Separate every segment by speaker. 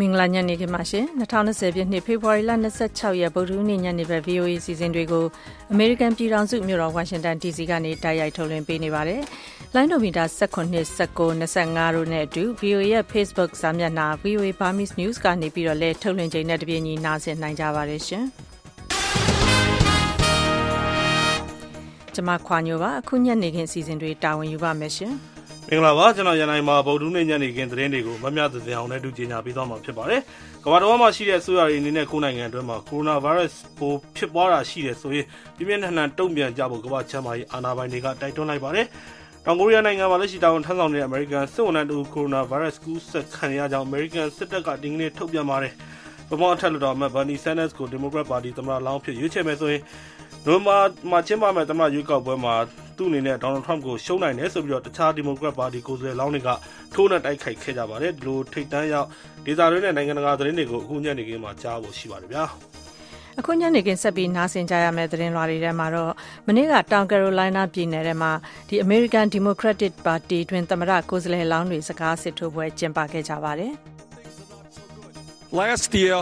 Speaker 1: မင်္ဂလာညနေခင်းပါရှင်2020ပြည့်နှစ်ဖေဖော်ဝါရီလ26ရက်ဗုဒ္ဓဟူးနေ့ညနေဘက် VOA စီစဉ်တွေကိုအမေရိကန်ပြည်ထောင်စုမြို့တော်ဝါရှင်တန် DC ကနေတိုက်ရိုက်ထုတ်လွှင့်ပေးနေပါတယ်။လိုင်းဒိုမီတာ19 19 25တို့နဲ့အတူ VOA ရဲ့ Facebook စာမျက်နှာ VOA Burmese News ကနေပြီးတော့လည်းထုတ်လွှင့်ချိန်နဲ့တပြေးညီနားဆင်နိုင်ကြပါတယ်ရှင်။ကျွန်မခွာညိုပါအခုညနေခင်းစီစဉ်တွေတာဝန်ယူပါမယ်ရှင်။
Speaker 2: မင်္ဂလာပါကျွန်တော်ရန်နိုင်မှာဗုဒ္ဓနေ့ညနေခင်းသတင်းတွေကိုမမျှသစင်အောင်နဲ့တူကြညာပေးသွားမှာဖြစ်ပါတယ်။ကမ္ဘာတော်မှာရှိတဲ့အစိုးရတွေအနေနဲ့ကိုယ်နိုင်ငံအတွင်းမှာကိုရိုနာဗိုင်းရပ်စ်ပိုးဖြစ်ပွားတာရှိတယ်ဆိုရင်ပြင်းပြင်းထန်ထန်တုံ့ပြန်ကြဖို့ကမ္ဘာ့ချမ်းသာရေးအာဏာပိုင်တွေကတိုက်တွန်းလိုက်ပါတယ်။တောင်ကိုရီးယားနိုင်ငံမှာလက်ရှိတာဝန်ထမ်းဆောင်နေတဲ့အမေရိကန်စစ်ဝန်ထမ်းတို့ကိုရိုနာဗိုင်းရပ်စ်ကူးစက်ခံရကြောင်းအမေရိကန်စစ်တပ်ကဒီကနေ့ထုတ်ပြန်ပါတယ်။ဗမာအထက်လွှတ်တော်အမတ်ဘာနီဆန်နက်စ်ကိုဒီမိုကရက်ပါတီသမ္မတလောင်းဖြစ်ရွေးချယ်မယ်ဆိုရင်နိုမာမှာကျင်းပမဲ့သမ္မတရွေးကောက်ပွဲမှာ သူ့အနေနဲ့ဒေါ်နယ်ထရမ့်ကို ရှုံးနိုင်တယ်ဆိုပြီးတော့တခြား ဒီမိုကရက်ပါတီ ကိုယ်စားလှယ်လောင်းတွေက ထိုးနှက်တိုက်ခိုက်ခဲ့ကြပါတယ် ဒီလို ထိတ်တန်းရောက် ဒေသတွင်းနဲ့ နိုင်ငံတကာ သတင်းတွေကို အခုညနေခင်းမှာ ကြားဖို့ရှိပါတယ်ဗျာ
Speaker 1: အခုညနေခင်း ဆက်ပြီး နားဆင်ကြရမယ့် သတင်းလွှာတွေထဲမှာတော့ မနေ့က တောင်ကယ်ရိုလိုင်းနားပြည်နယ်ထဲမှာဒီ American Democratic Party တွင်သမ္မတကိုယ်စားလှယ်လောင်းတွေ စကားစစ်ထိုးပွဲ ကျင်းပခဲ့ကြပါတယ်
Speaker 3: Last year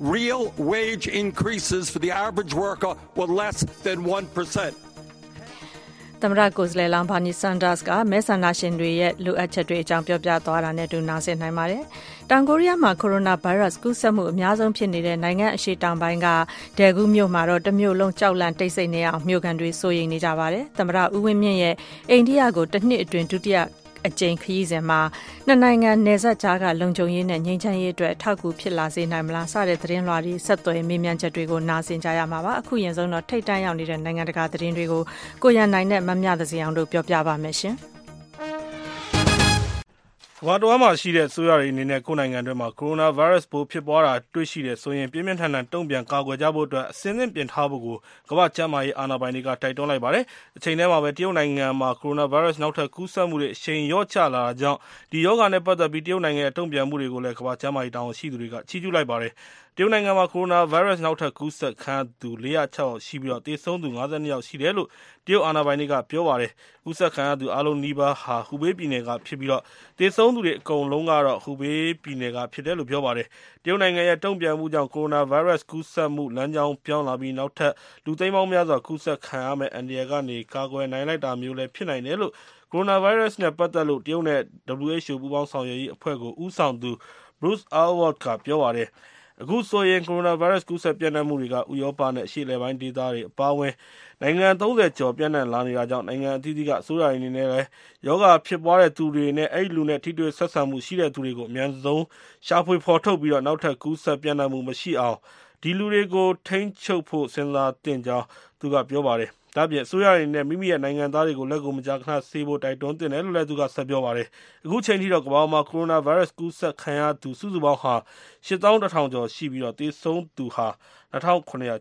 Speaker 3: real wage increases for the average worker were less than 1%.
Speaker 1: သမရကိုစလေလောင်ဘာနီဆန်ဒါစ်ကမဲဆန္ဒရှင်တွေရဲ့လိုအပ်ချက်တွေအကြောင်းပြောပြသွားတာနဲ့တူနားဆင်နိုင်ပါတယ်။တောင်ကိုရီးယားမှာကိုရိုနာဗိုင်းရပ်စ်ကူးစက်မှုအများဆုံးဖြစ်နေတဲ့နိုင်ငံအရှေ့တောင်ပိုင်းကဒယ်ဂူးမြို့မှာတော့တမျိုးလုံးကြောက်လန့်တိတ်ဆိတ်နေအောင်မြို့ကန်တွေစိုးရိမ်နေကြပါတယ်။သမရဦးဝင်းမြင့်ရဲ့အိန္ဒိယကိုတစ်နှစ်အတွင်းဒုတိယ အကြိမ်ခရီးစဉ်မှာနှစ်နိုင်ငံနယ်စပ်ကြားကလုံခြုံရေးနဲ့ငြိမ်းချမ်းရေးအတွက်ထောက်ကူဖြစ်လာစေနိုင်မလားစတဲ့သတင်းလွှာတွေဆက်သွယ်မေးမြန်းချက်တွေကိုနားဆင်ကြရမှာပါအခုရင်ဆုံးတော့ထိတ်တန့်ရောက်နေတဲ့နိုင်ငံတကာသတင်းတွေကိုကိုရန်နိုင်နဲ့မမြသစီအောင်တို့ပြောပြပါမယ်ရှင်။
Speaker 2: ကမ္ဘာတော်မှာရှိတဲ့အစိုးရတွေအနေနဲ့ ကိုယ်နိုင်ငံတွင်းမှာ ကိုရိုနာဗိုင်းရပ်စ်ပိုး ဖြစ်ပွားတာတွေ့ရှိတယ်ဆိုရင် ပြင်းပြင်းထန်ထန် တုံ့ပြန်ကာကွယ်ကြဖို့အတွက်အစင်းသင့်ပြင်ထားဖို့ကိုကမ္ဘာ့ကျန်းမာရေးအာဏာပိုင်တွေက တိုက်တွန်းလိုက်ပါတယ်။အချိန်တည်းမှာပဲ တရုတ်နိုင်ငံမှာ ကိုရိုနာဗိုင်းရပ်စ် နောက်ထပ်ကူးစက်မှုတွေ အရှိန်လျော့ကျလာတာကြောင့် ဒီရောဂါနဲ့ပတ်သက်ပြီး တရုတ်နိုင်ငံရဲ့ တုံ့ပြန်မှုတွေကိုလည်း ကမ္ဘာ့ကျန်းမာရေးတာဝန်ရှိသူတွေက ချီးကျူးလိုက်ပါတယ်တ ရုတ်နိုင်ငံမှာ ကိုရိုနာဗိုင်းရပ်စ် နောက်ထပ်ကူးစက်ခံရသူ ၄၀၆ ယောက်ရှိပြီး သေဆုံးသူ ၅၂ ယောက်ရှိတယ်လို့ တရုတ်အာဏာပိုင်တွေက ပြောပါတယ်။ကူးစက်ခံရသူ အားလုံးနီးပါးဟာ ဟူဘေးပြည်နယ်ကဖြစ်ပြီး သေဆုံးသူတွေ အကုန်လုံးကတော့ ဟူဘေးပြည်နယ်က ဖြစ်တယ်လို့ ပြောပါတယ်။တရုတ်နိုင်ငံရဲ့ တုံ့ပြန်မှုကြောင့် ကိုရိုနာဗိုင်းရပ်စ် ကူးစက်မှု လမ်းကြောင်းပြောင်းလာပြီး နောက်ထပ် လူသိန်းပေါင်းများစွာ ကူးစက်ခံရမယ့် အန္တရာယ်ကနေ ကာကွယ်နိုင်လိုက်တာမျိုးလည်း ဖြစ်နိုင်တယ်လို့ ကိုရိုနာဗိုင်းရပ်စ်နဲ့ ပတ်သက်လို့ တရုတ်နဲ့ WHO ပူးပေါင်းဆောင်ရွက်ရေးအဖွဲ့ကို ဦးဆောင်သူ Bruce Ahlwardt ကပြောပါတယ်။ အခုဆိုရင် ကိုရိုနာဗိုင်းရပ်စ် ကူးစက်ပျံ့နှံ့မှုတွေက ဥရောပနဲ့ အရှေ့အလယ်ပိုင်းဒေသတွေ အပါအဝင် နိုင်ငံ ၃၀ ကျော် ပျံ့နှံ့လာနေတာကြောင့် နိုင်ငံအသီးသီးက အစိုးရတွေအနေနဲ့လည်း ရောဂါဖြစ်ပွားတဲ့သူတွေနဲ့ အဲဒီလူနဲ့ ထိတွေ့ဆက်ဆံမှုရှိတဲ့သူတွေကို အမြန်ဆုံး ရှာဖွေဖော်ထုတ်ပြီး နောက်ထပ် ကူးစက်ပျံ့နှံ့မှုမရှိအောင် ဒီလူတွေကို ထိန်းချုပ်ဖို့ စဉ်းစားသင့်ကြောင်း သူက ပြောပါတယ် ဒါ့အပြင်အစိုးရတွေနဲ့မိမိရဲ့နိုင်ငံသားတွေကိုလက်ကိုမကြာခဏဆေးဖို့တိုက်တွန်းသင့်တယ်လို့လည်းသူကဆက်ပြောပါတယ်။အခုချိန်ထိတော့ကမ္ဘာမှာကိုရိုနာဗိုင်းရပ်စ်ကူးစက်ခံရသူစုစုပေါင်းဟာ၈၁,၀၀၀ကျော်ရှိပြီးသေဆုံးသူဟာ၂,၇၆၂ယော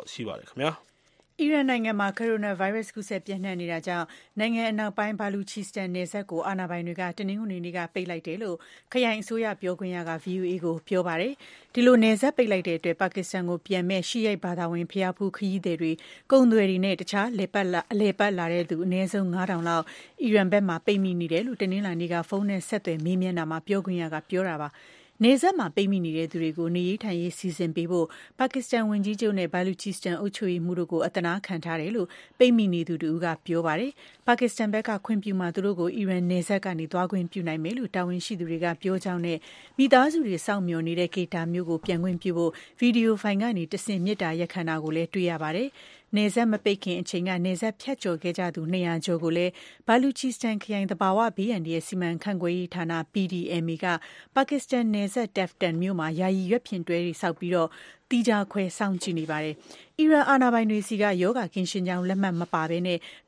Speaker 2: က်ရှိပါတယ်ခင်ဗျာ။
Speaker 1: အီရန်နိုင်ငံမှာ ကိုရိုနာဗိုင်းရပ်စ် ကူးစက် ပျံ့နှံ့နေတာကြောင့် နိုင်ငံအနောက်ပိုင်းဘာလူချီစတန်နယ်စပ်ကို အာဏာပိုင်တွေက တနင်္ဂနွေနေ့က ပိတ်လိုက်တယ်လို့ ခရိုင်အစိုးရ ပြောခွင့်ရက VOA ကို ပြောပါတယ်။ဒီလို နယ်စပ်ပိတ်လိုက်တဲ့အတွက် ပါကစ္စတန်ကိုပြန်မယ့် ရှီအိတ်ဘာသာဝင် ဘုရားဖူးခရီးသည်တွေ၊ကုန်သည်တွေနဲ့ တခြား အလည်အပတ်လာတဲ့သူ အနည်းဆုံး ၅,၀၀၀ လောက် အီရန်ဘက်မှာ ပိတ်မိနေတယ်လို့ တနင်္လာနေ့က ဖုန်းနဲ့ ဆက်သွယ်မေးမြန်းတာမှာ ပြောခွင့်ရက ပြောတာပါ။ နယ်စပ်မှာ ပိတ်မိနေတဲ့သူတွေကို နေရေးထိုင်ရေး စီစဉ်ပေးဖို့ ပါကစ္စတန်ဝန်ကြီးချုပ်နဲ့ဘာလူချီစတန်အုပ်ချုပ်ရေးမှူးတို့ကို အသနားခံထားတယ်လို့ ပိတ်မိနေသူတဦးက ပြောပါတယ်။ပါကစ္စတန်ဘက်က ခွင့်ပြုမှ သူတို့ကို အီရန်နယ်စပ်ကနေ သွားခွင့်ပြုနိုင်မယ်လို့ တာဝန်ရှိသူတွေက ပြောကြောင်းနဲ့ မိသားစုတွေ စောင့်မျှော်နေတဲ့ကေတာမျိုးကို ပြန်ခွင့်ပြုဖို့ဗီဒီယိုဖိုင်ကနေတဆင့်မြစ်တာရက်ခံတာကိုလည်း တွေ့ရပါတယ်။ နယ်စပ်မပိတ်ခင်အချိန်က နယ်စပ်ဖြတ်ကျော်ခဲ့ကြသူ ၂၀၀ ကျော်ကိုလည်း ဘာလူချီစတန်ခရိုင် သဘာဝဘေးအန္တရာယ် စီမံခန့်ခွဲရေးဌာန PDMA က ပါကစ္စတန်နယ်စပ် Tefton မြို့မှာ ယာယီရွက်ဖျင်တွဲတွေ ဆောက်ပြီး သီးခြားခွဲ စောင့်ကြည့်နေပါတယ်။အီရန်အာဏာပိုင်တွေဆီက ရောဂါကင်းရှင်းကြောင်း လက်မှတ်မပါဘဲ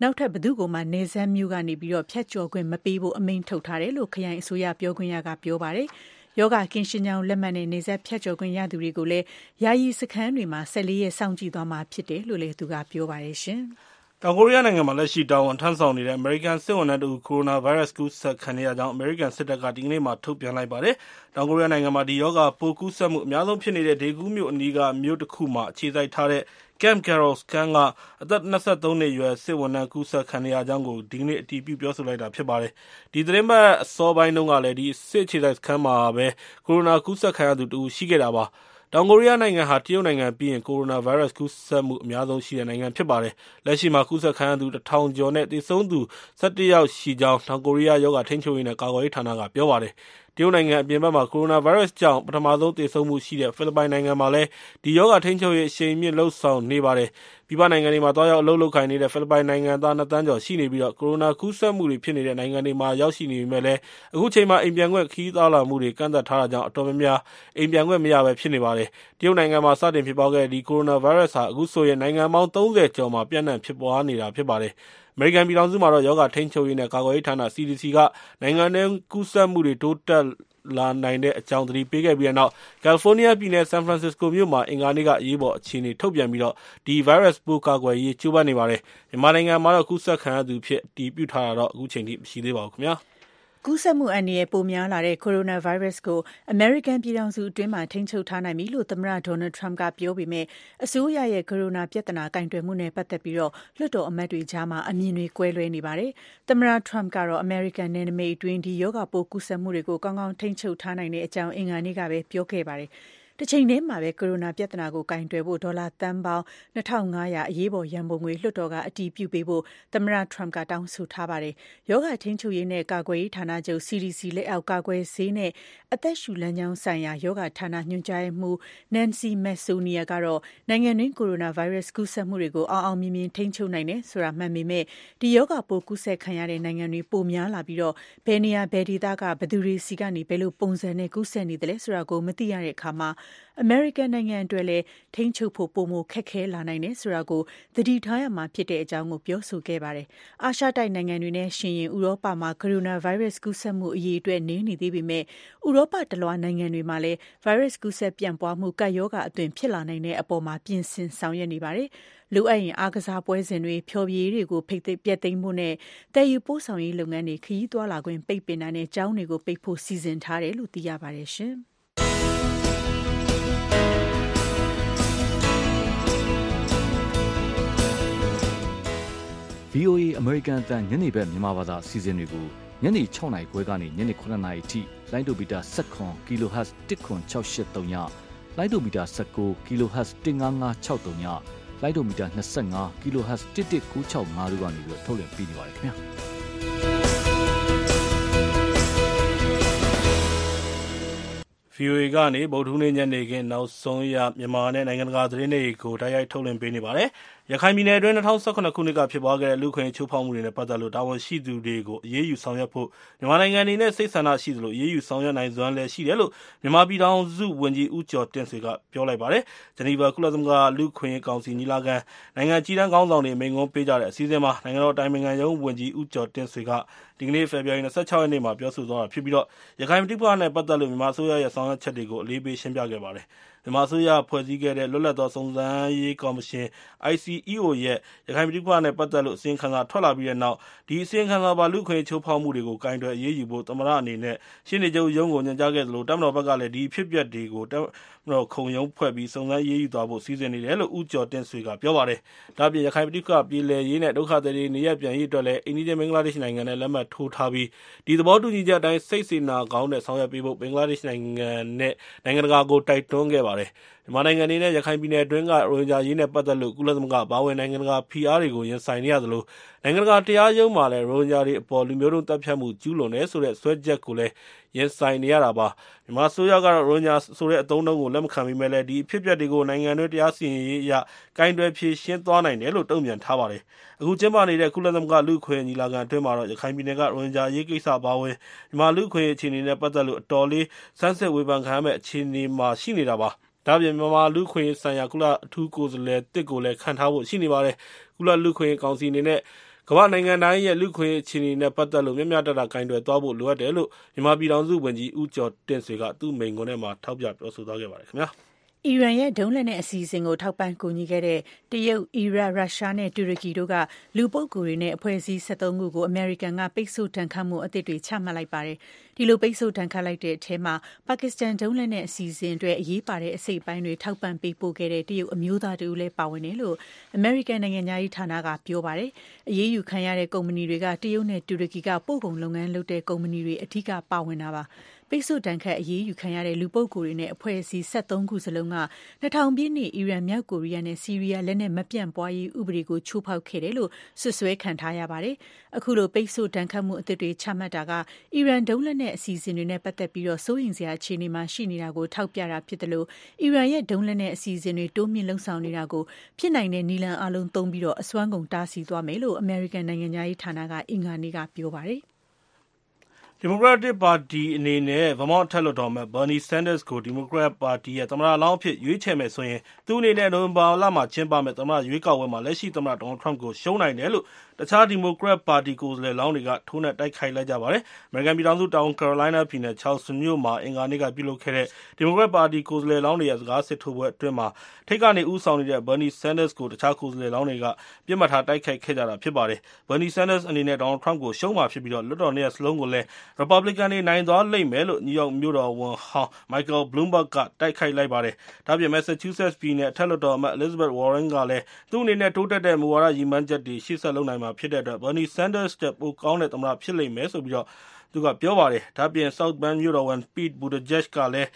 Speaker 1: နောက်ထပ် ဘယ်သူ့ကိုမှ နယ်စပ်မြို့ကနေ ဖြတ်ကျော်ခွင့်မပေးဖို့ အမိန့်ထုတ်ထားတယ်လို့ ခရိုင်အစိုးရ ပြောခွင့်ရက ပြောပါတယ်။ ရောဂါကင်းရှင်းကြောင်း လက်မှတ်နဲ့နေဆက်ဖြတ်ကျော်ခွင့်ရသူတွေကိုလည်း ယာယီစခန်းတွေမှာ14ရက် စောင့်ကြည့်သွားမှာဖြစ်တယ်လို့လည်း သူက ပြောပါတယ်ရှင်။
Speaker 2: တောင်ကိုရီးယားနိုင်ငံမှာ လက်ရှိတာဝန်ထမ်းဆောင်နေတဲ့ အမေရိကန်စစ်ဝန်ထမ်းတို့ကိုရိုနာဗိုင်းရပ်စ် ကူးစက်ခံရကြောင်း အမေရိကန်စစ်တပ်က ဒီကနေ့မှထုတ်ပြန်လိုက်ပါတယ်။တောင်ကိုရီးယားနိုင်ငံမှာ ဒီရောဂါပိုးကူးစက်မှု အများဆုံးဖြစ်နေတဲ့ ဒေဂူးမြို့အနီးက မြို့တစ်ခုမှာ အခြေစိုက်ထားတဲ့ Camp Carroll စခန်းက အသက် ၂၃ နှစ်အရွယ် စစ်ဝန်ထမ်း ကူးစက်ခံနေရကြောင်းကို ဒီကနေ့ အတည်ပြု ပြောဆိုလိုက်တာဖြစ်ပါတယ်။ဒီသီတင်းပတ် အစောပိုင်းတုန်းကလည်း ဒီစစ်အခြေစိုက်စခန်းမှာပဲ ကိုရိုနာကူးစက်ခံရသူ တဦး ရှိခဲ့တာပါ။တောင်ကိုရီးယားနိုင်ငံဟာ တရုတ်နိုင်ငံပြီးရင် ကိုရိုနာဗိုင်းရပ်စ်ကူးစက်မှု အများဆုံးရှိတဲ့နိုင်ငံ ဖြစ်ပါတယ်။လက်ရှိမှာ ကူးစက်ခံရသူ၁ထောင်ကျော်နဲ့ သေဆုံးသူ ၁၁ ယောက်ရှိကြောင်း တောင်ကိုရီးယား ရောဂါထိန်းချုပ်ရေးနဲ့ ကာကွယ်ရေးဌာနက ပြောပါတယ်။ တရုတ်နိုင်ငံအပြင်ဘက်မှာ ကိုရိုနာဗိုင်းရပ်စ်ကြောင့် ပထမဆုံးသေဆုံးမှုရှိတဲ့ ဖိလစ်ပိုင်နိုင်ငံမှာလည်း ဒီရောဂါထိန်းချုပ်ရေး အရှိန်မြှင့်လုပ်ဆောင်နေပါတယ်။ပြည်ပနိုင်ငံတွေမှာ သွားရောက်အလုပ်လုပ်ကိုင်နေတဲ့ ဖိလစ်ပိုင်နိုင်ငံသား ၂ သန်းကျော်ရှိနေပြီး ကိုရိုနာကူးစက်မှုတွေဖြစ်နေတဲ့ နိုင်ငံတွေမှာ ရောက်ရှိနေပေမယ့်လည်း အခုချိန်မှာ အိမ်ပြန်ခွင့် ခရီးသွားလာမှုတွေ ကန့်သတ်ထားတာကြောင့် အတော်များများ အိမ်ပြန်ခွင့်မရဘဲ ဖြစ်နေပါတယ်။တရုတ်နိုင်ငံမှာ စတင်ဖြစ်ပွားခဲ့တဲ့ ဒီကိုရိုနာဗိုင်းရပ်စ်ဟာ အခုဆိုရင် နိုင်ငံပေါင်း ၃၀ ကျော်မှာ ပျံ့နှံ့ဖြစ်ပွားနေတာ ဖြစ်ပါတယ်။ အမေရိကန်ပြည်ထောင်စုမှာတော့ ရောဂါထိန်းချုပ်ရေးနဲ့ ကာကွယ်ရေးဌာန (CDC) က နိုင်ငံတွင်း ကူးစက်မှုတွေ တိုးတက်လာနိုင်တဲ့အကြောင်း သတိပေးခဲ့ပြီးတဲ့နောက် ကယ်လီဖိုးနီးယားပြည်နယ် ဆန်ဖရန်စစ္စကိုမြို့မှာ အင်္ဂါနေ့က အရေးပေါ်အခြေအနေ ထုတ်ပြန်ပြီး ဒီဗိုင်းရပ်စ်ပိုး ကာကွယ်ရေး ကြိုးပမ်းနေပါတယ်။မြန်မာနိုင်ငံမှာတော့ ကူးစက်ခံရသူအဖြစ် အတည်ပြုထားတာ မရှိသေးပါဘူး။
Speaker 1: ကူးစက်မှုအန္တရာယ် ပိုများလာတဲ့ ကိုရိုနာဗိုင်းရပ်စ်ကို အမေရိကန်ပြည်ထောင်စုအတွင်းမှာ ထိန်းချုပ်ထားနိုင်ပြီလို့ သမ္မတ Donald Trump က ပြောပေမယ့်အစိုးရရဲ့ ကိုရိုနာပြဿနာ ကိုင်တွယ်မှုနဲ့ ပတ်သက်ပြီး လွှတ်တော်အမတ်တွေကြား အမြင်တွေ ကွဲလွဲနေပါတယ်။သမ္မတ Trump ကတော့ အမေရိကန်နယ်နိမိတ်အတွင်း ဒီရောဂါပိုးကူးစက်မှုတွေကို ကောင်းကောင်း ထိန်းချုပ်ထားနိုင်ကြောင်း အင်္ဂါနေ့ကပဲ ပြောခဲ့ပါတယ်။ တချိန်တည်းမှာပဲ ကိုရိုနာပြဿနာကို ကိုင်တွယ်ဖို့ ဒေါ်လာသန်းပေါင်း ၂၅၀၀ အရေးပေါ်ရန်ပုံငွေ လွှတ်တော်က အတည်ပြုပေးဖို့ သမ္မတ Trump က တောင်းဆိုထားပါတယ်။ရောဂါထိန်းချုပ်ရေးနဲ့ ကာကွယ်ရေးဌာနချုပ် (CDC) လက်အောက် ကာကွယ်ဆေးနဲ့ အသက်ရှူလမ်းကြောင်းဆိုင်ရာ ရောဂါဌာန ညွှန်ကြားရေးမှူး Nancy Messonnier ကတော့ နိုင်ငံတွင်း ကိုရိုနာဗိုင်းရပ်စ် ကူးစက်မှုတွေကို အောင်အောင်မြင်မြင် ထိန်းချုပ်နိုင်တယ်ဆိုတာ မှန်ပေမယ့်ဒီရောဂါပိုး ကူးစက်ခံရတဲ့ နိုင်ငံတွေ ပိုများလာပြီး ဘယ်နေရာ ဘယ်ဒေသက ဘယ်သူတွေဆီကနေ ဘယ်လိုပုံစံနဲ့ ကူးစက်နေသလဲဆိုတာကို မသိရတဲ့အခါအမေရိကန်နိုင်ငံအတွက်လည်း ထိန်းချုပ်ဖို့ ပိုမိုခက်ခဲလာနိုင်တယ်ဆိုတာကို သတိထားရမှာဖြစ်ကြောင်းပြောဆိုခဲ့ပါတယ်။အာရှတိုက်နိုင်ငံတွေနဲ့ယှဉ်ရင် ဥရောပမှာ ကိုရိုနာဗိုင်းရပ်စ် ကူးစက်မှု အရေအတွက် နည်းနေသေးပေမယ့်ဥရောပတလွှား နိုင်ငံတွေမှာလည်း ဗိုင်းရပ်စ်ကူးစက်ပြန့်ပွားမှု ကပ်ရောဂါအသွင် ဖြစ်လာနိုင်တဲ့အပေါ် ပြင်ဆင်ဆောင်ရွက်နေပါတယ်။လိုအပ်ရင် အားကစားပွဲစဉ်တွေ၊ဖျော်ဖြေရေးတွေကို ဖျက်သိမ်းဖို့နဲ့ သယ်ယူပို့ဆောင်ရေးလုပ်ငန်းတွေ ခရီးသွားလာခွင့် ပိတ်ပင်တာနဲ့ ကျောင်းတွေကို ပိတ်ဖို့ စီစဉ်ထားတယ်လို့ သိရပါတယ်။
Speaker 4: VOA အမေရိကန်အသံညနေဘက်မြန်မာဘာသာအစီအစဉ်တွေကိုညနေ၆နာရီခွဲကနေညနေ၇နာရီအထိလိုင်းဒိုမီတာ၁၇ kHz 10683ည၊လိုင်းဒိုမီတာ၁၉ kHz 15563ည၊လိုင်းဒိုမီတာ25 kHz 11965တို့ကနေထုတ်လွှင့်ပေးနေပါတယ်ခင်ဗျာ။
Speaker 2: VOA ကနေဗုဒ္ဓဟူးနေ့ညနေခင်းနောက်ဆုံးရမြန်မာနဲ့နိုင်ငံတကာသတင်းတွေကိုတိုက်ရိုက်ထုတ်လွှင့်ပေးနေပါတယ်။ ရခိုင်ပြည်နယ်အတွင်း ၂၀၁၇ ခုနှစ်က ဖြစ်ပွားခဲ့တဲ့ လူ့အခွင့်အရေးချိုးဖောက်မှုတွေနဲ့ ပတ်သက်လို့ တာဝန်ရှိသူတွေကို အရေးယူဆောင်ရွက်ဖို့ မြန်မာနိုင်ငံအနေနဲ့ စိတ်ဆန္ဒရှိသလို အရေးယူဆောင်ရွက်နိုင်စွမ်းလည်း ရှိတယ်လို့ မြန်မာပြည်ထောင်စုဝန်ကြီး ဦးကျော်တင့်ဆွေက ပြောလိုက်ပါတယ်။ဂျနီဗာ ကုလသမဂ္ဂ လူ့အခွင့်အရေးကောင်စီ ညီလာခံ၊နိုင်ငံ အကြီးတန်းခေါင်းဆောင်တွေ မိန့်ခွန်းပေးကြတဲ့ အစီအစဉ်မှာ နိုင်ငံတော်အတိုင်ပင်ခံရုံးဝန်ကြီး ဦးကျော်တင့်ဆွေက ဒီကနေ့ ဖေဖော်ဝါရီ ၂၆ ရက်နေ့မှာ ပြောဆိုသွားတာဖြစ်ပြီး ရခိုင်ပဋိပက္ခနဲ့ ပတ်သက်လို့ မြန်မာအစိုးရရဲ့ ဆောင်ရွက်ချက်တွေကို အလေးပေး ရှင်းပြခဲ့ပါတယ်။ မြန်မာအစိုးရဖွဲ့စည်းခဲ့တဲ့လွတ်လပ်သောစုံစမ်းရေးကော်မရှင် (ICEO) ရဲ့ရခိုင်ပဋိပက္ခနဲ့ပတ်သက်လို့အစီရင်ခံစာထွက်လာပြီးတဲ့နောက်ဒီအစီရင်ခံစာပါလူ့အခွင့်အရေးချိုးဖောက်မှုတွေကိုကိုင်တွယ်အရေးယူဖို့သမ္မတအနေနဲ့ရှေ့နေချုပ်ရုံးကိုညွှန်ကြားခဲ့သလိုတပ်မတော်ဘက်ကလည်းဒီအဖြစ်အပျက်တွေကိုတပ်မတော်ခုံရုံးဖွဲ့ပြီးစုံစမ်းအရေးယူသွားဖို့စီစဉ်နေတယ်လို့ဦးကျော်တင့်ဆွေကပြောပါတယ်။ဒါ့အပြင်ရခိုင်ပဋိပက္ခပြေလည်ရေးနဲ့ဒုက္ခသည်တွေနေရပ်ပြန်ရေးအတွက်လည်းအိမ်နီးချင်းဘင်္ဂလားဒေ့ရှ်နိုင်ငံနဲ့လက်မှတ်ထိုးထားပြီးဒီသဘောတူညီချက်အတိုင်းစိတ်စေတနာကောင်းနဲ့ဆောင်ရွက်ပေးဖို့ဘင်္ဂလားဒေ့ရှ်နိုင်ငံနဲ့နိုင်ငံတကာကိုတိုက်တွန်းခဲ့ပါတယ်။မြန်မာနိုင်ငံအနေနဲ့ရခိုင်ပြည်နယ်အတွင်းကရိုဟင်ဂျာအရေးနဲ့ပတ်သက်လို့ကုလသမဂ္ဂအပါအဝင်နိုင်ငံတကာဖိအားတွေကိုရင်ဆိုင်နေရသလိုနိုင်ငံတကာတရားရုံးမှာလည်းရိုဟင်ဂျာတွေအပေါ်လူမျိုးတုံးသတ်ဖြတ်မှုကျူးလွန်တယ်ဆိုတဲ့စွဲချက်ကိုလည်းရင်ဆိုင်နေရတာပါ။မြန်မာအစိုးရကတော့ရိုဟင်ဂျာဆိုတဲ့အသုံးအနှုန်းကိုလက်မခံပေမယ့်လည်းဒီအဖြစ်အပျက်တွေကိုနိုင်ငံတွင်းတရားစီရင်ရေးအရကိုင်တွယ်ဖြေရှင်းသွားနိုင်တယ်လို့တုံ့ပြန်ထားပါတယ်။အခုကျင်းပနေတဲ့ကုလသမဂ္ဂလူ့အခွင့်အရေးညီလာခံအတွင်းမှာတော့ရခိုင်ပြည်နယ်ကရိုဟင်ဂျာအရေးကိစ္စအပါအဝင်မြန်မာ့လူ့အခွင့်အရေးအခြေအနေနဲ့ပတ်သက်လို့အတော်လေးဆန်းစစ်ဝေဖန်ခံရမယ့်အခြေအနေမှာရှိနေတာပါ။ ဒါ့အပြင်မြန်မာလူ့အခွင့်အရေးဆိုင်ရာကုလအထူးကိုယ်စားလှယ်သစ်ကိုလည်းခန့်ထားဖို့ရှိနေပါတယ်။ကုလလူ့အခွင့်အရေးကောင်စီအနေနဲ့ကမ္ဘာ့နိုင်ငံတိုင်းရဲ့လူ့အခွင့်အရေးအခြေအနေနဲ့ပတ်သက်လို့မျှမျှတတကိုင်တွယ်သွားဖို့လိုအပ်တယ်လို့မြန်မာပြည်ထောင်စုဝန်ကြီးဦးကျော်တင့်ဆွေကသူ့မိန့်ခွန်းထဲမှာထောက်ပြပြောဆိုသွားပါတယ်။
Speaker 1: အီရန်ရဲ့ ဒုံးလက်နက်အစီအစဉ်ကို ထောက်ပံ့ကူညီခဲ့တဲ့ တရုတ်၊အီရတ်၊ရုရှားနဲ့ တူရကီတို့က လူပုဂ္ဂိုလ်တွေနဲ့ အဖွဲ့အစည်း ၁၃ ခုကို အမေရိကန်က ပိတ်ဆို့ဒဏ်ခတ်မှု အသစ်တွေ ချမှတ်လိုက်ပါတယ်။ဒီလို ပိတ်ဆို့ဒဏ်ခတ်လိုက်တဲ့အထဲမှာ ပါကစ္စတန် ဒုံးလက်နက်အစီအစဉ်အတွက် အရေးပါတဲ့ အစိတ်အပိုင်းတွေ ထောက်ပံ့ပေးပို့ခဲ့တဲ့ တရုတ်အမျိုးသားတဦးလည်း ပါဝင်တယ်လို့ အမေရိကန် နိုင်ငံခြားရေးဌာနက ပြောပါတယ်။အရေးယူခံရတဲ့ ကုမ္ပဏီတွေက တရုတ်နဲ့ တူရကီက ပို့ကုန်လုပ်ငန်းလုပ်တဲ့ ကုမ္ပဏီတွေ အဓိက ပါဝင်တာပါ။ ပိတ်ဆို့ဒဏ်ခတ်အရေးယူခံရတဲ့ လူပုဂ္ဂိုလ်တွေနဲ့ အဖွဲ့အစည်း ၁၃ ခုစလုံးက ၂၀၀၀ ပြည့်နှစ် အီရန်၊မြောက်ကိုရီးယားနဲ့ ဆီးရီးယား လက်နက်မပြန့်ပွားရေး ဥပဒေကို ချိုးဖောက်ခဲ့တယ်လို့ စွပ်စွဲခံထားရပါတယ်။အခုလို ပိတ်ဆို့ဒဏ်ခတ်မှုအသစ်တွေ ချမှတ်တာက အီရန် ဒုံးလက်နက် အစီအစဉ်တွေနဲ့ ပတ်သက်ပြီး စိုးရိမ်စရာ အခြေအနေမှာ ရှိနေတာကို ထောက်ပြတာဖြစ်သလို အီရန်ရဲ့ ဒုံးလက်နက် အစီအစဉ်တွေ တိုးမြှင့်လုပ်ဆောင်နေတာကို ဖြစ်နိုင်တဲ့ နည်းလမ်းအားလုံးသုံးပြီး အစွမ်းကုန် တားဆီးသွားမယ်လို့ အမေရိကန် နိုင်ငံခြားရေးဌာနက အင်္ဂါနေ့က ပြောပါတယ်။
Speaker 2: ဒီမိုကရက်တစ်ပါတီအနေနဲ့ Vermont အထက်လွှတ်တော်အမတ် Bernie Sanders ကို ဒီမိုကရက်ပါတီရဲ့ သမ္မတလောင်းအဖြစ် ရွေးချယ်မယ်ဆိုရင် သူ့အနေနဲ့ နိုဝင်ဘာလမှာ ကျင်းပမယ့် သမ္မတရွေးကောက်ပွဲမှာ လက်ရှိသမ္မတ Donald Trump ကို ရှုံးနိုင်တယ်လို့ တခြား ဒီမိုကရက်ပါတီ ကိုယ်စားလှယ်လောင်းတွေက ထိုးနှက်တိုက်ခိုက်လိုက်ကြပါတယ်။အမေရိကန်ပြည်ထောင်စု တောင်ကယ်ရိုလိုင်းနားပြည်နယ် Charleston မြို့မှာ အင်္ဂါနေ့က ပြုလုပ်ခဲ့တဲ့ ဒီမိုကရက်ပါတီ ကိုယ်စားလှယ်လောင်းတွေရဲ့ စကားစစ်ထိုးပွဲအတွင်း ထိပ်ကနေ ဦးဆောင်နေတဲ့ Bernie Sanders ကို တခြားကိုယ်စားလှယ်လောင်းတွေက ပစ်မှတ်ထား တိုက်ခိုက်ခဲ့ကြတာ ဖြစ်ပါတယ်။ Bernie Sanders အနေနဲ့ Donald Trump ကို ရှုံးမှာဖြစ်ပြီး လွှတ်တော်နှစ်ရပ်စလုံးကိုလည်း ရီပတ်ဘလစ်ကန်တွေ နိုင်သွားလိမ့်မယ်လို့ နယူးယောက်မြို့တော်ဝန်ဟောင်း Michael Bloomberg က တိုက်ခိုက်လိုက်ပါတယ်။ဒါ့အပြင် Massachusetts ပြည်နယ် အထက်လွှတ်တော်အမတ် Elizabeth Warren ကလည်း သူ့အနေနဲ့ တိုးတက်တဲ့ မူဝါဒရည်မှန်းချက်တွေ ရှေ့ဆက်လုပ်နိုင်မှာဖြစ်တဲ့အတွက် Bernie Sanders ထက် ပိုကောင်းတဲ့ သမ္မတဖြစ်လိမ့်မယ်လို့ သူက ပြောပါတယ်။ဒါ့အပြင် South Bend မြို့တော်ဝန် Pete Buttigieg ကလည်း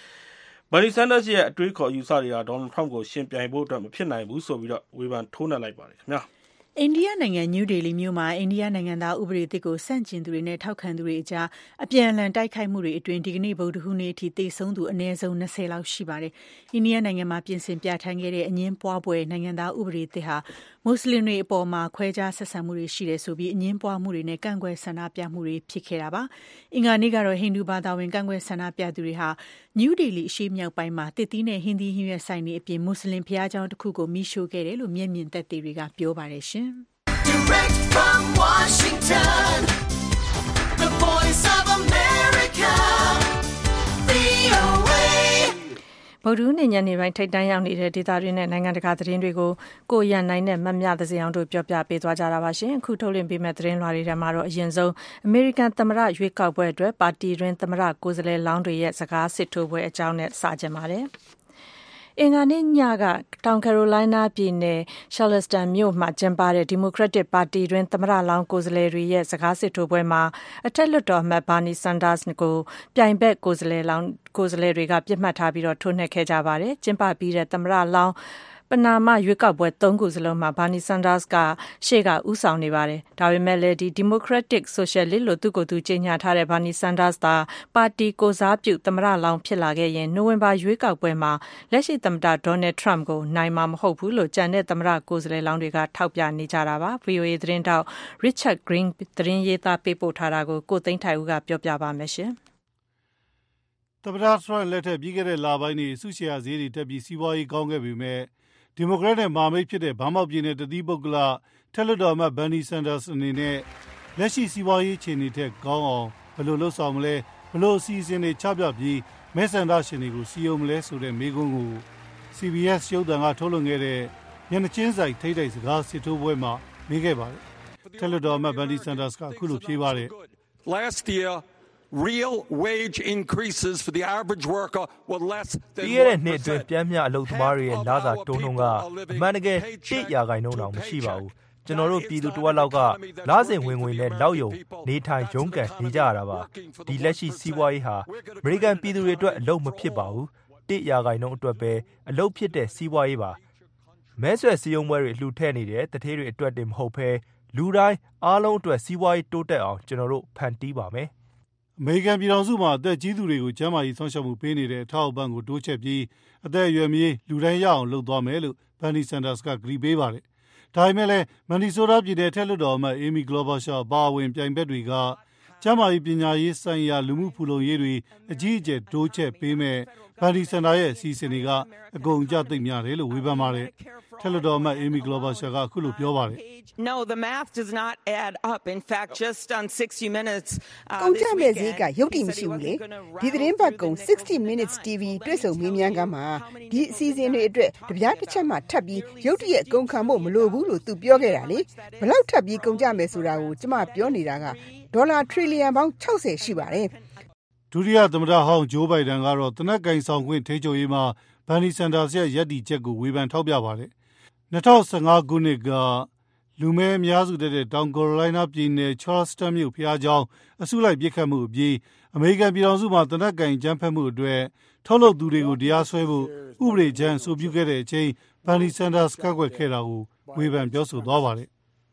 Speaker 2: Bernie Sanders ရဲ့ အတွေးအခေါ် အယူအဆတွေဟာ Donald Trump ကို ယှဉ်ပြိုင်ဖို့မဖြစ်နိုင်ဘူးဆိုပြီး ဝေဖန် ထိုးနှက်လိုက်ပါတယ်ခင်ဗျာ။
Speaker 1: အိန္ဒိယနိုင်ငံ နယူးဒေလီမြို့မှာ အိန္ဒိယနိုင်ငံသားဥပဒေသစ်ကို ဆန့်ကျင်သူတွေနဲ့ ထောက်ခံသူတွေအကြား အပြန်အလှန် တိုက်ခိုက်မှုတွေအတွင်း ဒီကနေ့ ဗုဒ္ဓဟူးနေ့အထိ သေဆုံးသူ အနည်းဆုံး ၂၀ လောက် ရှိပါတယ်။အိန္ဒိယနိုင်ငံမှာ ပြင်ဆင်ပြဌာန်းခဲ့တဲ့ အငြင်းပွားဖွယ် နိုင်ငံသားဥပဒေသစ်ဟာ မွတ်ဆလင်တွေအပေါ် ခွဲခြားဆက်ဆံမှုတွေ ရှိတယ်ဆိုပြီး အငြင်းပွားမှုတွေနဲ့ ကန့်ကွက်ဆန္ဒပြမှုတွေ ဖြစ်ခဲ့တာပါ။အင်္ဂါနေ့ကတော့ ဟိန္ဒူဘာသာဝင် ကန့်ကွက်ဆန္ဒပြသူတွေဟာ နယူးဒေလီ အရှေ့မြောက်ပိုင်းမှာ သစ်သီးနဲ့ ဟင်းသီးဟင်းရွက်ဆိုင်တွေအပြင် မွတ်ဆလင် ဘုရားကျောင်းတခုကို မီးရှို့ခဲ့တယ်လို့ မျက်မြင်သက်သေတွေက ပြောပါတယ်။ Direct from Washington, the voice of America, VOA. ဗုဒ္ဓဦးနေညနေပိုင်းထိတ်တန်းရောက်နေတဲ့ဒေသတွင်းနဲ့နိုင်ငံတကာသတင်းတွေကိုကိုရန်နိုင်နဲ့မမြသစင်အောင်တို့ပြောပြပေးသွားကြတာပါရှင်အခုထုတ်လွှင့်ပေးမယ့်သတင်းလွှာတွေထဲမှာတော့အရင်ဆုံးအမေရိကန်သမ္မတရွေးကောက်ပွဲအတွက်ပါတီတွင်သမ္မတကိုယ်စားလှယ်လောင်းတွေရဲ့စကားစစ်ထိုးပွဲအကြောင်းနဲ့စကြပါတယ်။ အင်္ဂါနေ့ညက တောင်ကယ်ရိုလိုင်းနားပြည်နယ် Charleston မြို့မှာ ကျင်းပတဲ့ ဒီမိုကရက်တစ်ပါတီတွင်း သမ္မတလောင်း ကိုယ်စားလှယ်တွေရဲ့ စကားစစ်ထိုးပွဲမှာ အထက်လွှတ်တော်အမတ် Bernie Sanders ကို ပြိုင်ဘက် ကိုယ်စားလှယ်လောင်းကိုယ်စားလှယ်တွေကပြစ်မှတ်ထားပြီးထိုးနှက်ခဲ့ကြပါတယ်။ကျင်းပပြီးတဲ့ သမ္မတလောင်း ပဏာမရွေးကောက်ပွဲ ၃ ခုစလုံးမှာ Bernie Sanders က ရှေ့က ဦးဆောင်နေပါတယ်။ဒါပေမဲ့လည်း Democratic Socialist လို့ သူ့ကိုယ်သူ ကြေညာထားတဲ့ Bernie Sanders သာ ပါတီကိုယ်စားပြု သမ္မတလောင်း ဖြစ်လာခဲ့ရင် နိုဝင်ဘာရွေးကောက်ပွဲမှာ လက်ရှိသမ္မတ Donald Trump ကို နိုင်မှာ မဟုတ်ဘူးလို့ ကျန်တဲ့ သမ္မတ ကိုယ်စားလှယ်လောင်းတွေက ထောက်ပြနေကြတာပါ။ VOA သတင်းထောက် Richard Green သတင်းရေးသားပေးပို့ထားတာကို ကိုသိန်းထိုက်ဦးက ပြောပြပါမယ်။
Speaker 5: သမ္မတ Trump လက်ထက် ပြီးခဲ့တဲ့လပိုင်းတွေ အစုရှယ်ယာဈေးတွေတက်ပြီး စီးပွားရေးကောင်းခဲ့ပေမဲ့ ဒီမိုကရက်နဲ့မဟာမိတ်ဖြစ်တဲ့ဗားမောက်ပြည်နယ် တသီးပုဂ္ဂလထက်လွှတ်တော်အမတ်ဘန်နီဆန်ဒါစ်အနေနဲ့ လက်ရှိ စီးပွားရေး အခြေအနေထက်ကောင်းအောင် ဘယ်လိုလုပ်ဆောင်မလဲ ဘယ်လို အစီအစဉ်တွေ ချပြပြီး မဲဆန္ဒရှင်တွေကိုစီယုံမလဲဆိုတဲ့ မေးခွန်းကို CBS ရုပ်သံက ထုတ်လွှင့်ခဲ့တဲ့ညနေချင်းဆိုင် ထိတ်ထိတ်စကားစစ်ထိုးပွဲမှာ မေးခဲ့ပါတယ်ထက်လွှတ်တော်အမတ်ဘန်နီဆန်ဒါစ်ကအခုလို ဖြေပါတယ်
Speaker 3: Last year real wage increases for the average worker were less than
Speaker 6: ပြီးခဲ့တဲ့နှစ်အတွင်းပြန်မြအလုပ်သမားတွေရဲ့လစာတိုးနှုန်းကအမှန်တကယ်1ရာခိုင်နှုန်းတောင်မရှိပါဘူးကျွန်တော်တို့ပြည်သူတဝက်လောက်ကလစဉ်ဝင်ဝင်နဲ့လောက်ယုံနေထိုင်ရုန်းကန်နေကြရတာပါဒီလက်ရှိစီးပွားရေးဟာအမေရိကန်ပြည်သူတွေအတွက်အလုပ်မဖြစ်ပါဘူး1ရာခိုင်နှုန်းအတွက်ပဲအလုပ်ဖြစ်တဲ့စီးပွားရေးပါမဲဆွယ်စည်းရုံးပွဲတွေလှူထည့်နေတဲ့တထေးတွေအတွက်တင်မဟုတ်ဘဲလူတိုင်းအားလုံးအတွက်စီးပွားရေးတိုးတက်အောင်ကျွန်တော်တို့ဖန်တီးပါမယ်
Speaker 5: အမေရိကန်ပြည်ထောင်စုမှာအသက်ကြီးသူတွေကိုကျန်းမာရေးစောင့်ရှောက်မှုပေးနေတဲ့အထောက်အပံ့ကိုတိုးချဲ့ပြီးအသက်အရွယ်မရွေးလူတိုင်းရအောင်လုပ်သွားမယ်လို့ဘန်နီဆန်ဒါစ်ကကတိပေးပါတယ်။ဒါပေမဲ့လည်းမန်နီဆိုးတားပြည်နယ်ထက်လွှတ်တော်အမတ်အေမီဂလော်ဘာရှာအပါအဝင်ပြိုင်ဘက်တွေက ကျန်းမာရေးပညာရေးဆိုင်ရာလူမှုဖူလုံရေးတွေအကြီးအကျယ်တိုးချဲ့ပေးမဲ့ဘန်ဒီစန်တာရဲ့အစီအစဉ်တွေကအကုန်အကျသိပ်များတယ်လို့ဝေဖန်ပါတယ်။ထက်လွှတ်တော်အမတ် Amy Klobuchar ကအခုလိုပြောပါတယ်
Speaker 7: No, the math does not add up. In fact, just on 60 minutes,
Speaker 8: ကုန်ကြမဲ့ဈေးကရုပ်တည်မရှိဘူးလေဒီသတင်းပတ်ကုံ60 minutes TV တွေ့ဆုံမေးမြန်းကမှာဒီအစီအစဉ်တွေအတွက်တပြားတစ်ချက်မှထပ်ပြီးရုပ်တရက်ကုန်ခံဖို့မလိုဘူးလို့သူပြောခဲ့တာလေဘလောက်ထပ်ပြီးကုန်ကြမယ်ဆိုတာကိုကျမပြောနေတာက ဒေါ်လာထရီလီယံပေါင်း60ရှိပါတယ်
Speaker 5: ဒုတိယသမ္မတဟောင်းဂျိုးဘိုင်ဒန်ကတော့တနက်ကင်ဆောင်ခွင့်ထိချုပ်ရေးမှာဘန်နီစန်ဒါစ်ရဲ့ရည်တည်ချက်ကိုဝေဖန်ထောက်ပြပါတယ်2015ခုနှစ်ကလူမဲအများစုတဲ့တောင်ကာရိုလိုင်းနားပြည်နယ် Charleston မြို့ဖျားကျောင်းအစုလိုက်ပြစ်ခတ်မှုအပြီးအမေရိကန်ပြည်ထောင်စုမှာတနက်ကင်ကြမ်းဖက်မှုအတွက်ထုတ်လုပ်သူတွေကိုတရားစွဲဖို့ဥပဒေချမ်းဆိုပြုခဲ့တဲ့အချိန်ဘန်နီစန်ဒါစ်ကကွက်ခဲ့တာကိုဝေဖန်ပြောဆိုသွားပါတယ်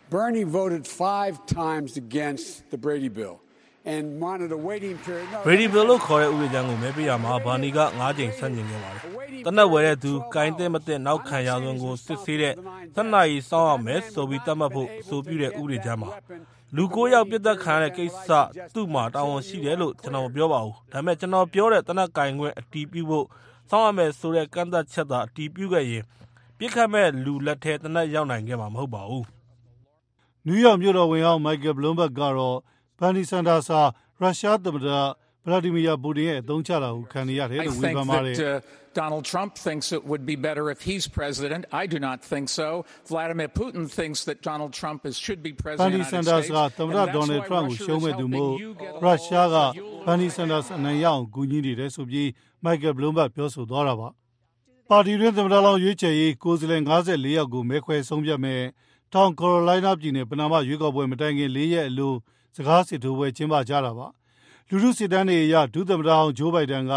Speaker 9: Bernie voted 5 times against the Brady bill and wanted a waiting period. No,
Speaker 2: Brady Bill လို့ခေါ်တဲ့ဥပဒေကြမ်းကိုမဲပေးရမှာဘာနီက9ကြိမ်ဆန့်ကျင်ခဲ့ပါတယ်။တနက်ဝယ်တဲ့သူ၊ကင်တဲ့မတဲ့နောက်ခံရသွင်းကိုစစ်ဆေးတဲ့7နာရီစောင့်ရမယ်ဆိုပြီးတတ်မှတ်ဖို့အဆိုပြုတဲ့ဥပဒေကြမ်းမှာလူ9ယောက်ပြစ်သက်ခံရတဲ့ကိစ္စသူ့မှာတာဝန်ရှိတယ်လို့ကျွန်တော်မပြောပါဘူး။ဒါပေမဲ့ကျွန်တော်ပြောတဲ့တနက်ကင်ခွင့်အတီးပြုဖို့စောင့်ရမယ်ဆိုတဲ့ကန့်သက်ချက်သာအတီးပြုခဲ့ရင်ပြစ်ခတ်မဲ့လူလက်ထဲတနက်ရောက်နိုင်ခဲ့မှာမဟုတ်ပါဘူး။
Speaker 5: နယူးယောက်မြို့တော်ဝင်ဟောင်းမိုက်ကယ်ဘလွန်ဘတ်ကတော့ဘန်နီစန်ဒါစာရုရှားသမ္မတဗလာဒီမီယာပူတင်ရဲ့အသုံးချတာကိုခံရတယ်လို့ဝေဖန်ပါတယ်။
Speaker 10: Donald Trump thinks it would be better if he's president. I do not think so. Vladimir Putin thinks that Donald Trump is, should be president.
Speaker 5: ဘန်နီစန်ဒါစ်ကသမ္မတဒေါ်နယ်ထရန့်ကိုရှုံးမဲ့သူမို့ရုရှားကဘန်နီစန်ဒါစ်အနိုင်ရအောင်ကူညီနေတယ်ဆိုပြီးမိုက်ကယ်ဘလွန်ဘတ်ပြောဆိုသွားတာပါ။ပါတီတွင်းသမ္မတလောင်းရွေးချယ်ရေးကိုယ်စားလှယ်54ယောက်ကိုမဲခွဲဆုံးဖြတ်မဲ့ တောင်ကာရိုလိုင်းနားပြည်နယ်ပနာမရွေးကောက်ပွဲမတိုင်ခင်၄ရက်အလိုစကားစစ်ထိုးပွဲကျင်းပကြတာပါလူထုစစ်တမ်းတွေအရဒုသမ္မတအောင်ဂျိုးဘိုင်ဒန်က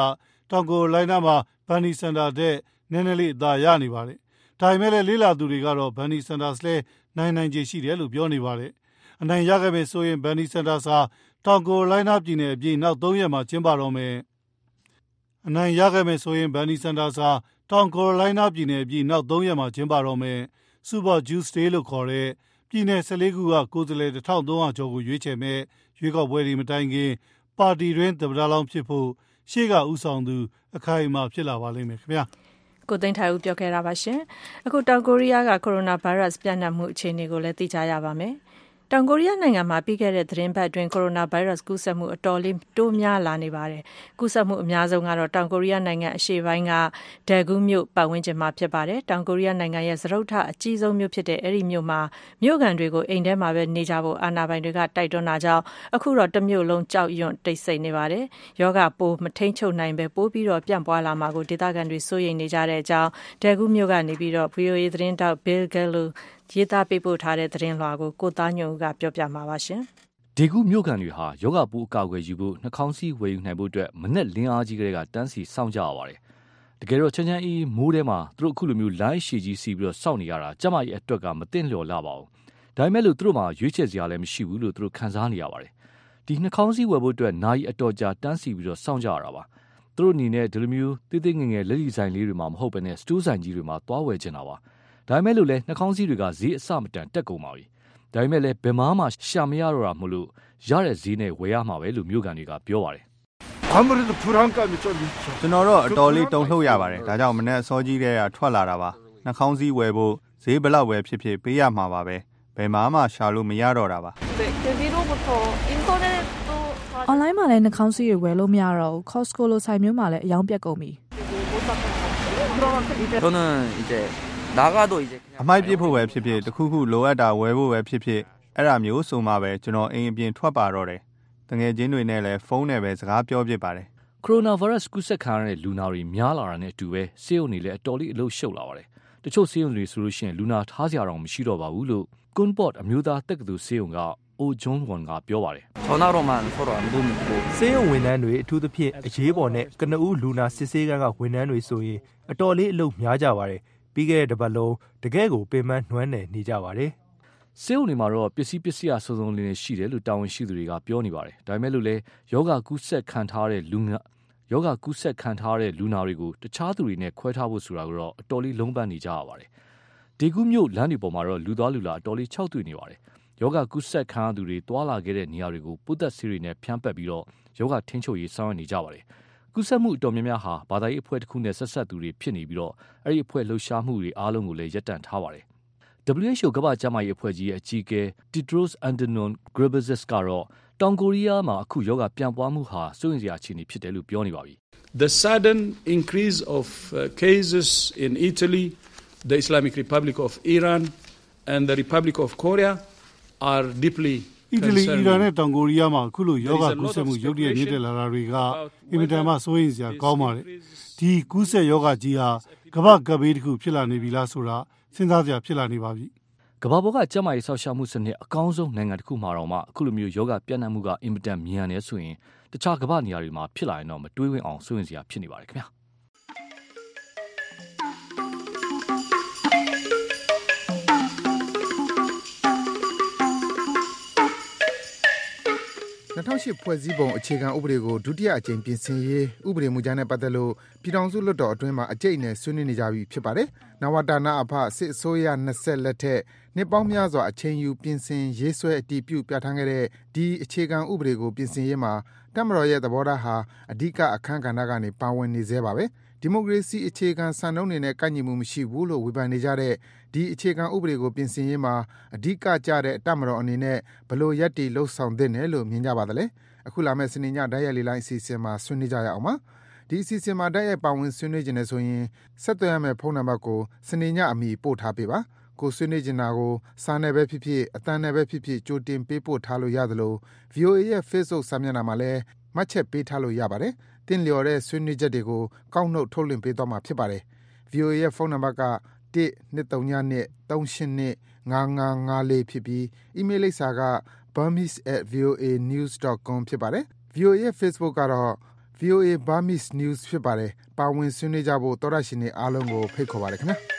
Speaker 5: တောင်ကိုလိုင်းနာမှာဘန်နီစန်တာတဲ့နည်းနည်းလေးအသာရနေပါတယ်ဒါပေမဲ့လည်းလေးလာသူတွေကတော့ဘန်နီစန်တာစလဲနိုင်နိုင်ခြေရှိတယ်လို့ပြောနေပါတယ်အနိုင်ရခဲ့မယ်ဆိုရင်ဘန်နီစန်တာစာတောင်ကိုလိုင်းနာပြည်နယ်အပြင်နောက်၃ရက်မှာကျင်းပတော့မယ်အနိုင်ရခဲ့မယ်ဆိုရင်ဘန်နီစန်တာစာတောင်ကိုလိုင်းနာပြည်နယ်အပြင်နောက်၃ရက်မှာကျင်းပတော့မယ် စူပါဂျူးစတေးလို့ခေါ်တဲ့ပြည်နယ်14ခုကကိုယ်စားလှယ်1300ကျော်ကိုရွေးချယ်မဲ့ရွေးကောက်ပွဲတွေမတိုင်ခင်ပါတီတွင်းသမ္မတလောင်းဖြစ်ဖို့ရှေ့ကဥဆောင်သူ အခိုင်အမာဖြစ်လာပါလိမ့်မယ်ခင်ဗျာ
Speaker 1: ကိုသိန်းထိုင်ဦးပြောခဲ့တာပါရှင်အခုတောင်ကိုရီးယားကကိုရိုနာဗိုင်းရပ်စ်ပြန့်နှံ့မှုအခြေအနေကိုလည်းသိကြရပါမယ်။ တောင်ကိုရီးယားနိုင်ငံမှာ ပြီးခဲ့တဲ့သတင်းပတ်အတွင်း ကိုရိုနာဗိုင်းရပ်စ် ကူးစက်မှု အတော်လေး တိုးများလာနေပါတယ်။ကူးစက်မှု အများဆုံးကတော့ တောင်ကိုရီးယားနိုင်ငံ အရှေ့ပိုင်းကဒယ်ဂူးမြို့ ပတ်ဝန်းကျင်မှာ ဖြစ်ပါတယ်။တောင်ကိုရီးယားနိုင်ငံရဲ့ စတုတ္ထအကြီးဆုံးမြို့ဖြစ်တဲ့ အဲဒီမြို့မှာ မြို့ခံတွေကို အိမ်ထဲမှာပဲ နေကြဖို့ အာဏာပိုင်တွေက တိုက်တွန်းတာကြောင့် အခုတော့ တမြို့လုံး ကြောက်ရွံ့ တိတ်ဆိတ်နေပါတယ်။ယောဂပိုး မထိန်ချုပ်နိုင်ပဲပိုးပြီးတော့ပြန့်ပွားလာမှာကို ဒေသခံတွေ စိုးရိမ်နေကြတဲ့အကြောင်းဒယ်ဂူးမြို့ကနေပြီးတော့ VOA သတင်းတောက် Bill Gallo ရေးသားပေးပို့ထားတဲ့သတင်းလွှာကိုကိုသားညွန့်ဦးကပြောပြမှာပါရှင်။
Speaker 4: ဒေဂူမြို့ကန်တွေဟာယောဂပူအကာအကွယ်ယူဖို့နှာခေါင်းစည်းဝယ်ယူနိုင်ဖို့အတွက်မနဲ့လင်းအားကြီးကလေးကတန်းစီစောင့်ကြရပါတယ်။တကယ်တော့ချမ်းချမ်းအေးမိုးထဲမှာသူတို့အခုလိုမျိုးလိုင်းရှည်ကြီးစီပြီးတော့စောင့်နေရတာကျမကြီးအတွက်ကမသိလျော်လာပါဘူး။ဒါပေမဲ့လို့သူတို့မှာရွေးချယ်စရာလည်းမရှိဘူးလို့သူတို့ခံစားနေရပါတယ်။ဒီနှာခေါင်းစည်းဝယ်ဖို့အတွက်နာရီအတော်ကြာတန်းစီပြီးတော့စောင့်ကြရတာပါ။သူတို့အနေနဲ့ဒီလိုမျိုးတိတိငငယ်လက်လီဆိုင်လေးတွေမှာမဟုတ်ဘဲနဲ့စတိုးဆိုင်ကြီးတွေမှာသွားဝယ်ချင်တာပါ။ ဒါပေမဲ့လို့လည်းနှာခေါင်းစည်းတွေကဈေးအဆမတန်တက်ကုန်ပါပြီ။ဒါပေမဲ့လည်းဘယ်မှမှရှာမရတော့တာမလို့ရတဲ့ဈေးနဲ့ဝယ်ရမှာပဲလို့မြို့ကန်တွေကပြောပါတယ်။
Speaker 11: 아무래도불안감이좀있죠ကျွန်တော်တော့အတော်လေးတုန်လှုပ်ရပါတယ်။ဒါကြောင့်မနေ့အစောကြီးတဲ့ကထွက်လာတာပါ။နှာခေါင်းစည်းဝယ်ဖို့ဈေးဘလောက်ပဲဖြစ်ဖြစ်ပေးရမှာပါပဲ။ဘယ်မှမှရှာလို့မရတော့တာပါ။
Speaker 12: အွန်လိုင်းမှာလည်းနှာခေါင်းစည်းတွေဝယ်လို့မရတော့ဘူး Costco လိုဆိုင်မျိုးမှာလည်းအယောင်ပြတ်ကုန်ပြီ
Speaker 11: 저는이제나가도이제 အမိုက်ပြစ်ဖို့ပဲဖြစ်ဖြစ်တခုခုလိုအပ်တာဝယ်ဖို့ပဲဖြစ်ဖြစ်အဲ့ဒါမျိုးဆိုမှပဲကျွန်တော်အိမ်အပြင်ထွက်ပါတော့တယ်တငယ်ချင်းတွေနဲ့လည်းဖုန်းနဲ့ပဲစကားပြောဖြစ်ပါတယ်
Speaker 4: ကိုရိုနာဗိုင်းရပ်စ်ကူးစက်ခံရတဲ့လူနာတွေများလာတာနဲ့အတူပဲဆေးရုံတွေလည်းအတော်လေးအလုပ်ရှုပ်လာပါတယ်။တချို့ဆေးရုံတွေဆိုလို့ရှိရင်လူနာထားစရာတောင်မရှိတော့ပါဘူးလို့ Kunport အမျိုးသားတက္ကသိုလ်ဆေးရုံက O John Won ကပြောပါတယ်။
Speaker 6: ဆောနာရောမန်ဖော်ရန်ဒုံကိုဆေးရုံဝန်ထမ်းတွေအထူးသဖြင့်အရေးပေါ်နဲ့ကနဦးလူနာစစ်ဆေးကန်းကဝန်ထမ်းတွေဆိုရင်အတော်လေးအလုပ်များကြပါတယ်။ ပြီးခဲ့တဲ့တစ်ပတ်လုံးတကယ်ကိုပင်ပန်းနှွမ်းနယ်နေကြပါတယ်။
Speaker 4: စေုံတွေမှာတော့ပစ္စည်းပစ္စည်းအစုံစုံလေးနဲ့ရှိတယ်လို့တာဝန်ရှိသူတွေကပြောနေပါတယ်။ဒါပေမဲ့လို့လည်းယောဂကူးဆက်ခံထားတဲ့လူနာယောဂကူးဆက်ခံထားတဲ့လူနာတွေကိုတခြားသူတွေနဲ့ခွဲထားဖို့ဆိုတာကတော့အတော်လေးလုံးပန်းနေကြရပါတယ်။ဒီကူးမျိုးလမ်းတွေပေါ်မှာတော့လူသားလူလာအတော်လေးခြောက်သွေ့နေပါတယ်။ယောဂကူးဆက်ခံရသူတွေတွာလာခဲ့တဲ့နေရာတွေကိုပုတ်သက်ဆေးတွေနဲ့ဖြန်းပက်ပြီးတော့ယောဂထင်းချုပ်ရေးဆောင်ရွက်နေကြပါတယ်။ ကူးစက်မှုအတော်များများဟာဘာသာရေးအဖွဲ့တစ်ခုနဲ့ဆက်ဆက်သူတွေဖြစ်နေပြီးတော့အဲ့ဒီအဖွဲ့လှုပ်ရှားမှုတွေအားလုံးကိုလည်းရပ်တန့်ထားပါတယ်။ WHO ကမ္ဘာ့ကျန်းမာရေးအဖွဲ့ကြီးရဲ့အကြီးအကဲ Tedros Adhanom Ghebreyesus ကတော့တောင်ကိုရီးယားမှာအခုယောဂပြန့်ပွားမှုဟာစိုးရိမ်စရာအခြေအနေဖြစ်တယ်လို့ပြောနေပါပြီ။
Speaker 13: The sudden increase of cases in Italy, the Islamic Republic of Iran and the Republic of Korea are deeply
Speaker 5: အီတလီအီရန်နဲ့တောင်ကိုရီးယားမှာအခုလိုယောဂကူးစက်မှုရုတ်တရက်မြင့်တက်လာတာတွေကအင်မတန်မှစိုးရိမ်စရာကောင်းပါတယ်ဒီကူးစက်ယောဂကြီးဟာကမ္ဘာကပ်ဘေးတစ်ခုဖြစ်လာနေပြီလားဆိုတာစဉ်းစားစရာဖြစ်လာနေပါပြီ
Speaker 4: ကမ္ဘာပေါ်ကကျန်းမာရေးဆောက်ရှောက်မှုစနစ်အကောင်းဆုံးနိုင်ငံတစ်ခုမှာတော့မှအခုလိုမျိုးယောဂပြန့်နှံ့မှုကအင်မတန်မြန်နေဆိုရင်တခြားကမ္ဘာနေရာတွေမှာဖြစ်လာရင်တော့မတွေးဝင်အောင်စိုးရင်စရာဖြစ်နေပါတယ်ခင်ဗျာ
Speaker 14: 2008ဖွဲ့စည်းပုံအခြေခံဥပဒေကို ဒုတိယအကြိမ်ပြင်ဆင်ရေး ဥပဒေမူကြမ်းနဲ့ပတ်သက်လို့ ပြည်ထောင်စုလွှတ်တော်အတွင်းမှာ အကြိတ်အနယ် ဆွေးနွေးနေကြပြီဖြစ်ပါတယ်။နဝတနာအဖ စစ်အစိုးရနှစ်ဆက်လက်ထက် နှစ်ပေါင်းများစွာ အချိန်ယူ ပြင်ဆင် ရေးဆွဲ အတည်ပြု ပြဋ္ဌာန်းခဲ့တဲ့ ဒီအခြေခံဥပဒေကို ပြင်ဆင်ရေးမှာ တပ်မတော်ရဲ့ သဘောထားဟာ အဓိက အခန်းကဏ္ဍကနေ ပါဝင်နေဆဲပါပဲ။ ဒီမိုကရေစီ အခြေခံစံနှုန်းတွေနဲ့ ကိုက်ညီမှုမရှိဘူးလို့ ဝေဖန်နေကြတဲ့ ဒီ အခြေခံဥပဒေကို ပြင်ဆင်ရေးမှာ အဓိကကျတဲ့ တပ်မတော်အနေနဲ့ ဘယ်လို ရပ်တည် လုပ်ဆောင်သင့်တယ်လို့ မြင်ကြပါသလဲ။အခုလာမယ့် စနေည တိုက်ရိုက်လေလှိုင်းအစီအစဉ်မှာ ဆွေးနွေးကြရအောင်ပါ။ဒီအစီအစဉ်မှာ တိုက်ရိုက် ပါဝင် ဆွေးနွေးချင်တယ်ဆိုရင် ဆက်သွယ်ရမယ့် ဖုန်းနံပါတ်ကို စနေညအမီ ပို့ထားပေးပါ။ကိုယ်ဆွေးနွေးချင်တာကို စာနဲ့ပဲဖြစ်ဖြစ်၊အသံနဲ့ပဲဖြစ်ဖြစ် ကြိုတင် ပေးပို့ထားလို့ရသလို ဗွီအိုအေရဲ့ Facebook စာမျက်နှာမှာလည်း မှတ်ချက်ပေးထားလို့ ရပါတယ်။ သင့်လျော်တဲ့ ဆွေးနွေးချက်တွေကို ကောက်နုတ် ထုတ်လွှင့်ပေးသွားမှာ ဖြစ်ပါတယ်။ VOA ရဲ့ ဖုန်းနံပါတ်က ၁၂၀၂၃၈၂၅၅၅၄ ဖြစ်ပြီး အီးမေးလ်လိပ်စာက burmese@voanews.com ဖြစ်ပါတယ်။ VOA ရဲ့ Facebook ကတော့ VOA Burmese News ဖြစ်ပါတယ်။ပါဝင်ဆွေးနွေးကြဖို့ သောတရှင်တွေအားလုံးကို ဖိတ်ခေါ်ပါတယ်ခင်ဗျာ။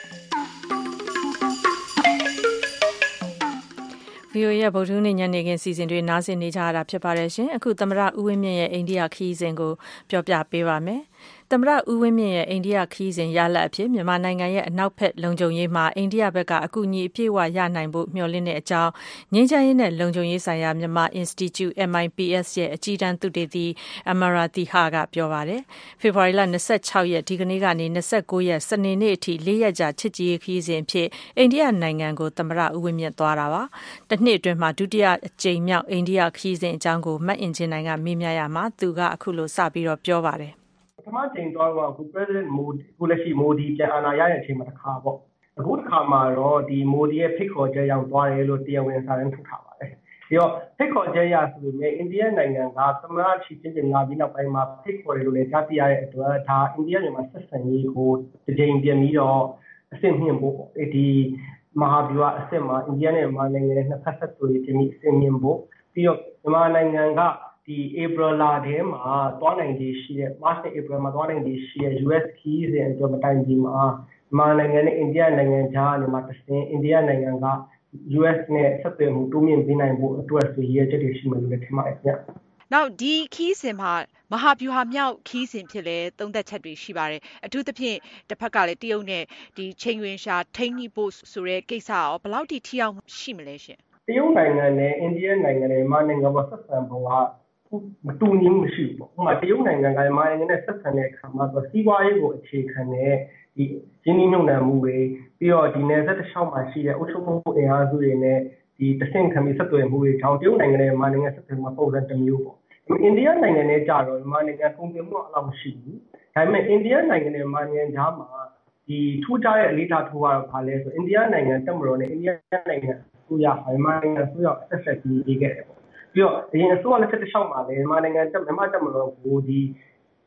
Speaker 12: VOA ရဲ့ဗုဒ္ဓဟူးနေ့ညနေခင်းစီစဉ်တွေနားဆင်နေကြရတာဖြစ်ပါတယ်ရှင်။အခုသမရဦးဝင်းမြင့်ရဲ့အိန္ဒိယခီးစဉ်ကိုပြောပြပေးပါမယ်။ သမ္မတဦးဝင်းမြင့်ရဲ့အိန္ဒိယခရီးစဉ်ရလဒ်အဖြစ်မြန်မာနိုင်ငံရဲ့အနောက်ဘက်လုံခြုံရေးမှာအိန္ဒိယဘက်ကအကူအညီအပြည့်အဝရနိုင်ဖို့မျှော်လင့်တဲ့အကြောင်းငြိမ်းချမ်းရေးနဲ့လုံခြုံရေးဆိုင်ရာမြန်မာ Institute MIPS ရဲ့အကြီးတန်းသုတေသီ Amarati Ha ကပြောပါတယ်။ဖေဖော်ဝါရီလ26ရက်ဒီကနေ့ကနေ29ရက်စနေနေ့အထိ၄ရက်ကြာချစ်ကြည်ရေးခရီးစဉ်အဖြစ်အိန္ဒိယနိုင်ငံကိုသမ္မတဦးဝင်းမြင့်သွားတာပါ။တစ်နှစ်အတွင်းမှာဒုတိယအကြိမ်မြောက်အိန္ဒိယခရီးစဉ်အကြောင်းကိုမတ်အင်ဂျင်နိုင်ကမေးမြန်းရမှာသူကအခုလိုစပြီးတော့ပြောပါတယ်
Speaker 15: ပထမကြိမ်သွားတော့အခု President Modi အခုလက်ရှိ Modi ပြန်အာဏာရတဲ့အချိန်မှာတစ်ခါပေါ့အခုတစ်ခါမှာတော့ဒီ Modi ရဲ့ဖိတ်ခေါ်ချက်ရောက်သွားတယ်လို့တရားဝင်စာရင်းထုတ်ထားပါတယ်ပြီးတော့ဖိတ်ခေါ်ချက်ရဆိုပေမဲ့အိန္ဒိယနိုင်ငံကသမ္မတချီချင်းချင်းလာပြီးနောက်ပိုင်းမှာဖိတ်ခေါ်တယ်လို့လည်းကြားသိရတဲ့အတွက်ဒါအိန္ဒိယမြန်မာဆက်ဆံရေးကိုတစ်ကြိမ်ပြန်ပြီးတော့အဆင့်မြင့်ဖို့ပေါ့ဒီမဟာဗျူဟာအဆင့်မှာအိန္ဒိယနဲ့မြန်မာနိုင်ငံရဲ့နှစ်ဖက်ဆက်သွယ်ရေးအဆင့်မြင့်ဖို့ပြီးတော့မြန်မာနိုင်ငံက ဒီ April လထဲမှာသွားနိုင်ခြေရှိတဲ့ March နဲ့ April မှာသွားနိုင်ခြေရှိတဲ့ US ခီးစဉ်အတွက်မတိုင်ခင်မှာမြန်မာနိုင်ငံနဲ့အိန္ဒိယနိုင်ငံကြားကနေမှတဆင်အိန္ဒိယနိုင်ငံက US နဲ့ဆက်သွယ်မှုတိုးမြင့်ပေးနိုင်ဖို့အတွက်ဆိုရည်ရွယ်ချက်တွေရှိမယ်လို့လည်းထင်ပါတယ်ခင်ဗျ။
Speaker 16: နောက်ဒီခီးစဉ်မှာမဟာဗျူဟာမြောက်ခီးစဉ်ဖြစ်လဲသုံးသက်ချက်တွေရှိပါတယ်။အထူးသဖြင့်တစ်ဖက်ကလည်းတရုတ်နဲ့ဒီချိန်ဝင်ရှာထိန်းညှိဖို့ဆိုတဲ့ကိစ္စရောဘယ်လောက်ထိထိရောက်ရှိမလဲရှင်။
Speaker 15: တရုတ်နိုင်ငံနဲ့အိန္ဒိယနိုင်ငံနဲ့မြန်မာနိုင်ငံပေါ်ဆက်ဆံပုံက မတူညီမှုမရှိဘူးပေါ့ဥပမာတရုတ်နိုင်ငံကမြန်မာနိုင်ငံနဲ့ဆက်ဆံတဲ့အခါမှာသူစီးပွားရေးကိုအခြေခံတဲ့ဒီရင်းနှီးမြှုပ်နှံမှုတွေပြီးတော့ဒီနယ်စပ်တစ်လျှောက်မှာရှိတဲ့အုပ်ချုပ်မှုအင်အားစုတွေနဲ့ဒီတဆင့်ခံပြီးဆက်သွယ်မှုတွေကြောင့်တရုတ်နိုင်ငံနဲ့မြန်မာနိုင်ငံဆက်သွယ်မှုပုံစံတစ်မျိုးပေါ့အိန္ဒိယနိုင်ငံနဲ့ကြတော့မြန်မာနိုင်ငံကုန်သွယ်မှုအလောက်မရှိဘူးဒါပေမဲ့အိန္ဒိယနိုင်ငံနဲ့မြန်မာနိုင်ငံကြားမှာဒီထူးခြားတဲ့အလေးထားထိုးကတော့ဘာလဲဆိုအိန္ဒိယနိုင်ငံတက်မတော်နဲ့အိန္ဒိယနိုင်ငံအစိုးရမြန်မာနိုင်ငံအစိုးရဆက်ဆက်ပြီးရေးခဲ့တယ်ပေါ့ ပြီးတော့အရင်အစိုးရလက်ထက်တစ်လျှောက်မှာလည်းမြန်မာနိုင်ငံတက်မြန်မာတက်မတော်ကိုဒီ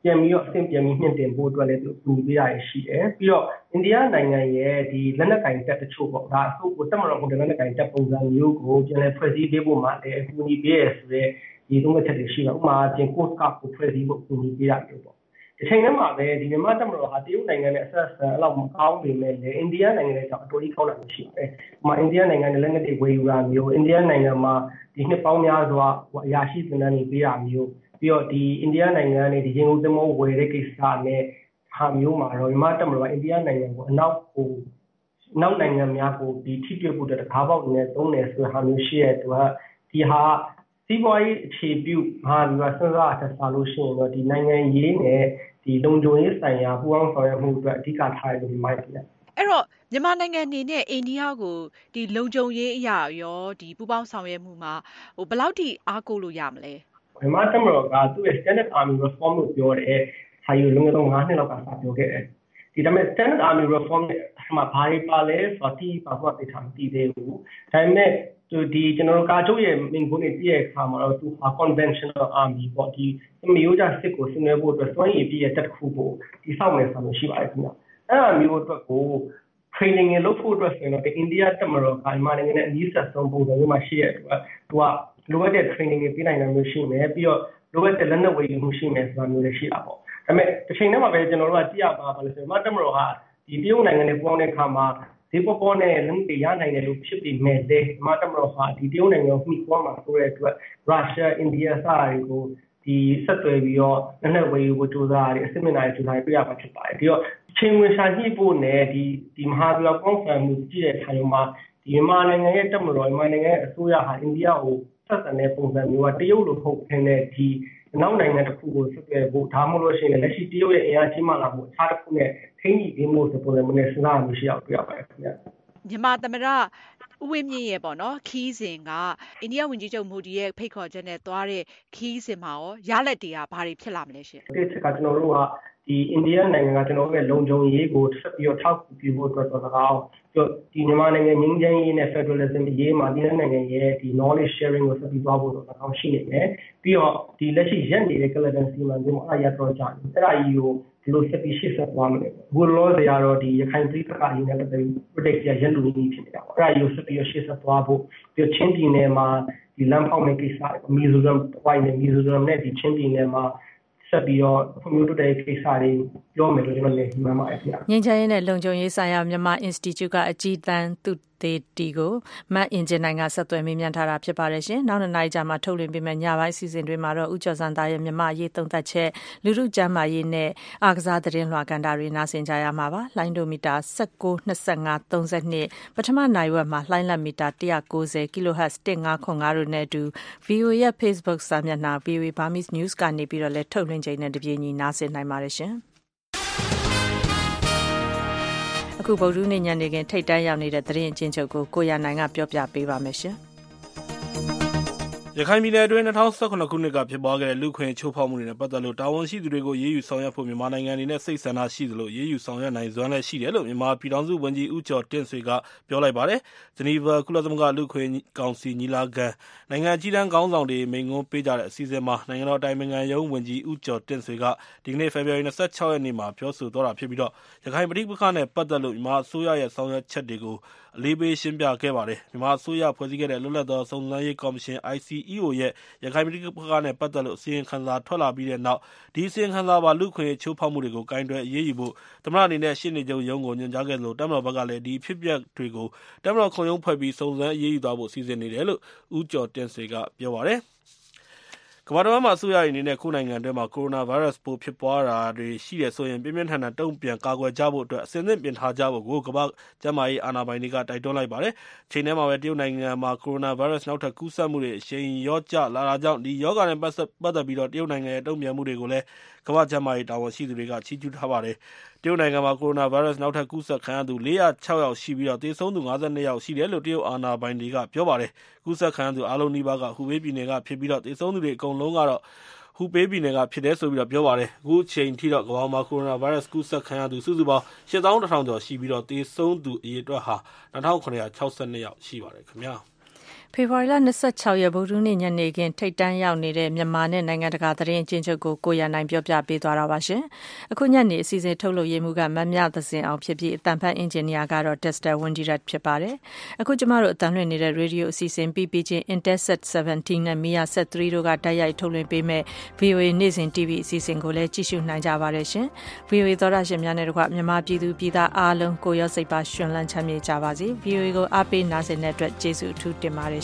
Speaker 15: ပြန်ပြီးတော့အဆင့်ပြန်ပြီးမြင့်တင်ဖို့အတွက်လည်းသူကူညီပေးတာရှိတယ်ပြီးတော့အိန္ဒိယနိုင်ငံရဲ့ဒီလက်နက်ကင်တပ်တချို့ပေါ့ဒါအစိုးကိုတက်မတော်ကိုလက်နက်ကင်တပ်ပုံစံမျိုးကိုပြန်လည်ဖွဲ့စည်းပေးဖို့မှလည်းအကူအညီပေးရဆိုတဲ့ဒီသုံးချက်တွေရှိတာဥပမာပြင် course ကကိုဖွဲ့စည်းဖို့အကူအညီပေးတာမျိုးပေါ့ ဒီချိန်ထဲမှာပဲဒီမြန်မာတက်မတော်ဟာတရုတ်နိုင်ငံနဲ့အဆက်အဆံအဲ့လောက်မကောင်းပေမဲ့လည်းအိန္ဒိယနိုင်ငံနဲ့ကြောင့်အတော်ကြီးကောင်းတာမျိုးရှိပါတယ်။ဥပမာအိန္ဒိယနိုင်ငံနဲ့လက်နက်တွေဝယ်ယူတာမျိုးအိန္ဒိယနိုင်ငံမှာဒီနှစ်ပေါင်းများစွာအရာရှိသင်တန်းတွေပေးတာမျိုးပြီးတော့ဒီအိန္ဒိယနိုင်ငံကနေဒီရင်ကုန်သင်္ဘောဝယ်တဲ့ကိစ္စနဲ့ဟာမျိုးမှာတော့မြန်မာတက်မတော်အိန္ဒိယနိုင်ငံကိုအနောက်ကိုနောက်နိုင်ငံများကိုဒီထိတွေ့ဖို့တကားပေါက်နေသုံးတယ်ဆိုတဲ့ဟာမျိုးရှိရတဲ့သူကဒီဟာ စီးပွားရေးအခြေပြုမဟာဗျူဟာစဉ်းစားအထက်စားလို့ရှိရင်တော့ဒီနိုင်ငံရေးနဲ့ဒီလုံခြုံရေးဆိုင်ရာပူးပေါင်းဆောင်ရွက်မှုအတွက်အဓိကထားရလို့ဒီမိုက်ပြန်
Speaker 16: အဲ့တော့မြန်မာနိုင်ငံအနေနဲ့အိန္ဒိယကိုဒီလုံခြုံရေးအရာရောဒီပူပေါင်းဆောင်ရွက်မှုမှာဟိုဘယ်လောက်ထိအားကိုးလို့ရမလဲ
Speaker 15: မြန်မာတမတော်ကသူ့ရဲ့ Standard Army Reform လို့ပြောတယ်ဟာယူလုံငယ်တော့9နှစ်လောက်ကစပြောခဲ့တယ်ဒီဒါပေမဲ့ Standard Army Reform မှာဘာတွေပါလဲဆိုတော့ဒီပါဖို့တိထားမသိသေးဘူးဒါပေမဲ့ သူဒီကျွန်တော်တို့ကာချုပ်ရဲ့မင်းကုန်းနေတည့်ရဲ့အခါမှာတော့သူဟာ conventional army ပေါ့ဒီမျိုးကြစစ်ကိုဆင်နွှဲဖို့အတွက်စွမ်းရည်ပြည့်ရဲ့တက်ခုဖို့ဒီဆောက်မယ်ဆိုလို့ရှိပါတယ်ခင်ဗျအဲ့ဒါမျိုးအတွက်ကို training ရလုပ်ဖို့အတွက်ဆိုရင်တော့အိန္ဒိယတက်မတော်ကမြန်မာနိုင်ငံနဲ့အနည်းဆက်ဆုံးပုံစံမျိုးမှာရှိရတဲ့အတွက်သူကလိုအပ်တဲ့ training တွေပေးနိုင်တာမျိုးရှိမယ်ပြီးတော့လိုအပ်တဲ့လက်နက်ဝယ်ယူမှုရှိမယ်ဆိုတာမျိုးလည်းရှိတာပေါ့ဒါပေမဲ့တစ်ချိန်တည်းမှာပဲကျွန်တော်တို့ကကြည့်ရပါပါလို့ဆိုရင်မတက်မတော်ကဒီတရုတ်နိုင်ငံနဲ့ပေါင်းတဲ့အခါမှာ ဒီပေါ်ပေါ်နဲ့လုံတရနိုင်တယ်လို့ဖြစ်ပြီးမဲ့လေမတက်မတော်ဟာဒီတရုတ်နိုင်ငံကိုမိကွာမှာဆိုတဲ့အတွက်ရုရှားအိန္ဒိယစတာတွေကိုဒီဆက်သွယ်ပြီးတော့လက်နက်ဝယ်ယူဖို့ကြိုးစားရတယ်အစစ်မြစ်နိုင်ကြိုးစားပြရမှာဖြစ်ပါတယ်ဒီတော့ချိန်ဝင်ရှာညှိဖို့နဲ့ဒီဒီမဟာဗျူဟာပေါင်းစံမှုကြည့်တဲ့အခါမှာဒီမြန်မာနိုင်ငံရဲ့တပ်မတော်မြန်မာနိုင်ငံရဲ့အစိုးရဟာအိန္ဒိယကိုဆက်ဆံတဲ့ပုံစံမျိုးကတရုတ်လိုဟုတ်ခင်းတဲ့ဒီ နောက်နိုင်ငံတစ်ခုကိုဆက်သွယ်ဖို့ဒါမှမဟုတ်လို့ရှိရင်လက်ရှိတရုတ်ရဲ့အင်အားကြီးမှလာဖို့အခြားတစ်ခုနဲ့ထိန်းညှိပေးမှုဆိုပုံစံမျိုးနဲ့စဉ်းစားမှုရှိအောင်တွေ့ရပါတယ်ခင်ဗျာ
Speaker 16: မြန်မာသမရဦးဝင်းမြင့်ရဲ့ပေါ့နော်ခီးစဉ်ကအိန္ဒိယဝန်ကြီးချုပ်မိုဒီရဲ့ဖိတ်ခေါ်ချက်နဲ့သွားတဲ့ခီးစဉ်မှာရောရလက်တွေကဘာတွေဖြစ်လာမလဲရှင်
Speaker 15: ဒီချက်ကကျွန်တော်တို့က ဒီအိန္ဒိယနိုင်ငံကကျွန်တော်တို့ရဲ့လုံခြုံရေးကိုဆက်ပြီးတော့ထောက်ကူပြုဖို့အတွက်တော့၎င်းဒီမြန်မာနိုင်ငံငင်းချမ်းရေးနဲ့ federalism ရေးမှာဒီနိုင်ငံရဲ့ဒီ knowledge sharing ကိုဆက်ပြီးသွားဖို့တော့၎င်းရှိနေတယ်ပြီးတော့ဒီလက်ရှိရက်နေတဲ့ Caladan စီမံကိန်းမှာအရတော့ကြာတယ်အဲ့ဒါကြီးကိုဒီလိုဆက်ပြီးရှေ့ဆက်သွားမယ်ဘုလောစရာတော့ဒီရခိုင်ပြည်ပကအရင်နဲ့ပတ်သက်ပြီး predict ရရက်လူကြီးဖြစ်နေတာပေါ့အဲ့ဒါကြီးကိုဆက်ပြီးရှေ့ဆက်သွားဖို့ပြီးချင်းပြည်နယ်မှာဒီလမ်းဖောက်မဲ့ကိစ္စမီဇိုရမ်ဝိုင်းနဲ့မီဇိုရမ်နဲ့ဒီချင်းပြည်နယ်မှာ ဆက်ပြီးတော့ဖွံ့ဖြိုးတိုးတက်ရေးကိစ္စတွေပြောမယ်လို့ကျွန်တော်လည်းမှန်ပါတယ်ခင်ဗျာ။
Speaker 12: ငင်းချရေးနဲ့လုံခြုံရေးဆိုင်ရာမြန်မာ Institute ကအကြီးတန်းသူသေးတီကိုမတ်အင်ဂျင်နိုင်ကဆက်သွယ်မေးမြန်းထားတာဖြစ်ပါတယ်ရှင်။နောက်နှစ်နာရီကြာမှထုတ်လွှင့်ပေးမယ့်ညပိုင်းစီစဉ်တွေမှာတော့ဥကျော်စံသားရဲ့မြန်မာရေးသုံးသက်ချက်လူမှုကျန်းမာရေးနဲ့အားကစားသတင်းလွှာကန်တာတွေနားဆင်ကြရမှာပါ။လိုင်းဒိုမီတာ19 25 32ပထမနိုင်ဝက်မှာလိုင်းလက်မီတာ190 kHz 1505တို့နဲ့အတူ VOA ရဲ့ Facebook စာမျက်နှာ VOA Burmese News ကနေပြီးတော့လည်းထုတ်လွှင့်ချိန်နဲ့တပြေးညီနားဆင်နိုင်ပါတယ်ရှင်။ အခုဗုဒ္ဓနေ့ညနေခင်းထိတ်တန်းရောက်နေတဲ့သတင်းအချင်းချုပ်ကိုကိုရနိုင်ကပြောပြပေးပါမယ်ရှင်
Speaker 2: ရခိုင်ပြည်နယ်အတွင်း2019ခုနှစ်က ဖြစ်ပွားခဲ့တဲ့ လူခွင့်ချိုးဖောက်မှုတွေနဲ့ ပတ်သက်လို့ တာဝန်ရှိသူတွေကိုရေးယူဆောင်ရွက်ဖို့ မြန်မာနိုင်ငံအနေနဲ့ စိတ်ဆန္ဒရှိသလိုရေးယူဆောင်ရွက်နိုင်စွမ်းလည်း ရှိတယ်လို့ မြန်မာပြည်ထောင်စုဝန်ကြီး ဦးကျော်တင့်ဆွေက ပြောလိုက်ပါတယ်။ဂျနီဗာ ကုလသမဂ္ဂ လူခွင့်ကောင်စီ ညီလာခံ နိုင်ငံကြီးတန်းခေါင်းဆောင်တွေ မိန့်ခွန်းပေးကြတဲ့ အစည်းအဝေးမှာ နိုင်ငံတော်တိုင်ပင်ခံရုံးဝန်ကြီး ဦးကျော်တင့်ဆွေက ဒီကနေ့ ဖေဖော်ဝါရီ26ရက်နေ့မှာ ပြောဆိုသွားတာဖြစ်ပြီးတော့ရခိုင်ပြည်ပခါနဲ့ ပတ်သက်လို့ မြန်မာအစိုးရရဲ့ ဆောင်ရွက်ချက်တွေကို အလေးပေးရှင်းပြခဲ့ပါတယ်။မြန်မာအစိုးရဖွဲ့စည်းခဲ့တဲ့ လွတ်လပ်သောစုံစမ်းရေးကော်မရှင် ICEO ရဲ့ ရခိုင်ပြည်ပခါနဲ့ပတ်သက်လို့ အစီရင်ခံစာထွက်လာပြီးတဲ့နောက် ဒီအစီရင်ခံစာပါ လူခွင့်ချိုးဖောက်မှုတွေကိုကင်တွယ်အရေးယူဖို့ သမ္မတအနေနဲ့ ရှင်းနေကြုံရုံးကို ညွှန်ကြားခဲ့သလိုတမတော်ဘက်ကလည်း ဒီဖြစ်ပျက်တွေကိုတမတော်ခုံရုံးဖွဲ့ပြီး စုံစမ်းအရေးယူသွားဖို့ စီစဉ်နေတယ်လို့ ဦးကျော်တင်စေက ပြောပါတယ်။ ကမ္ဘာတဝန်းမှာအစိုးရတွေအနေနဲ့ကိုယ့်နိုင်ငံအတွင်းမှာ ကိုရိုနာဗိုင်းရပ်စ်ပိုးဖြစ်ပွားတာတွေရှိတယ်ဆိုရင် ပြင်းပြင်းထန်ထန်တုံ့ပြန်ကာကွယ်ကြဖို့အတွက် အဆင်သင့်ပြင်ထားကြဖို့ကိုကမ္ဘာ့ကျန်းမာရေးအာဏာပိုင်တွေက တိုက်တွန်းလိုက်ပါတယ်။ချိန်ထဲမှာပဲ တရုတ်နိုင်ငံမှာ ကိုရိုနာဗိုင်းရပ်စ် နောက်ထပ်ကူးစက်မှုတွေ အရှိန်လျော့ကျလာတာကြောင့် ဒီရောဂါနဲ့ ပတ်သက်ပြီး တရုတ်နိုင်ငံရဲ့ တုံ့ပြန်မှုတွေကိုလည်း ကမ္ဘာ့ကျန်းမာရေးတာဝန်ရှိသူတွေက ချီးကျူးထားပါတယ်။ တရုတ်နိုင်ငံမှာ ကိုရိုနာဗိုင်းရပ်စ် နောက်ထပ်ကူးစက်ခံရသူ ၄၀၆ ယောက်ရှိပြီး သေဆုံးသူ ၅၂ ယောက်ရှိတယ်လို့ တရုတ်အာဏာပိုင်တွေက ပြောပါတယ်။ကူးစက်ခံရသူ အားလုံးနီးပါးကဟူဘေးပြည်နယ်ကဖြစ်ပြီး သေဆုံးသူတွေ အကုန်လုံးကတော့ဟူဘေးပြည်နယ်က ဖြစ်တယ်လို့ ပြောပါတယ်။အခုချိန်ထိတော့ ကမ္ဘာမှာ ကိုရိုနာဗိုင်းရပ်စ် ကူးစက်ခံရသူ စုစုပေါင်း ၈၁,၀၀၀ ကျော်ရှိပြီး သေဆုံးသူ အရေအတွက်ဟာ ၂,၇၆၂ ယောက် ရှိပါတယ်ခင်ဗျာ။
Speaker 12: ဖေဖော်ဝါရီလ26ရက် ဗုဒ္ဓနေ့ ညနေခင်း ထိတ်တန်းရောက်နေတဲ့ မြန်မာနဲ့ နိုင်ငံတကာ သတင်းအချင်းချုပ်ကို ကိုရနိုင်ပြောပြပေးသွားတာပါရှင်။အခုညနေ အစီအစဉ် ထုတ်လုပ်ရေးမှုကမမြသစင်အောင်ဖြစ်ပြီးအတန်ဖတ်အင်ဂျင်နီယာကတော့ Dexter Windirat ဖြစ်ပါတယ်။အခု ကျမတို့အတန်လွှင့်နေတဲ့ ရေဒီယိုအစီအစဉ်ပြီးပြီးချင်း Intelsat 17 နဲ့ Mia Sat 3တို့က တိုက်ရိုက် ထုတ်လွှင့်ပေးမဲ့ VOA နေ့စဉ် TV အစီအစဉ်ကိုလည်း ကြည့်ရှုနိုင်ကြပါတယ်ရှင်။ VOA သောရရှင်များနဲ့တကွ မြန်မာပြည်သူပြည်သားအားလုံး ကိုရော စိတ်ပါရှင်လန်းချမ်းမြေ့ကြပါစေ။ VOA ကို အားပေးနားဆင်တဲ့အတွက် ကျေးဇူးအထူးတင်ပါတယ်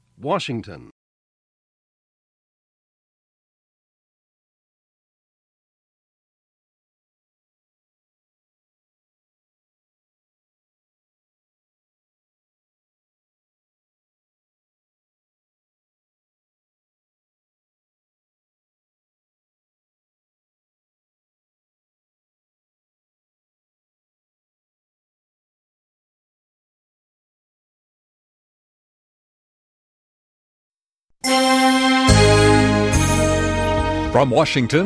Speaker 17: Washington.
Speaker 18: From Washington,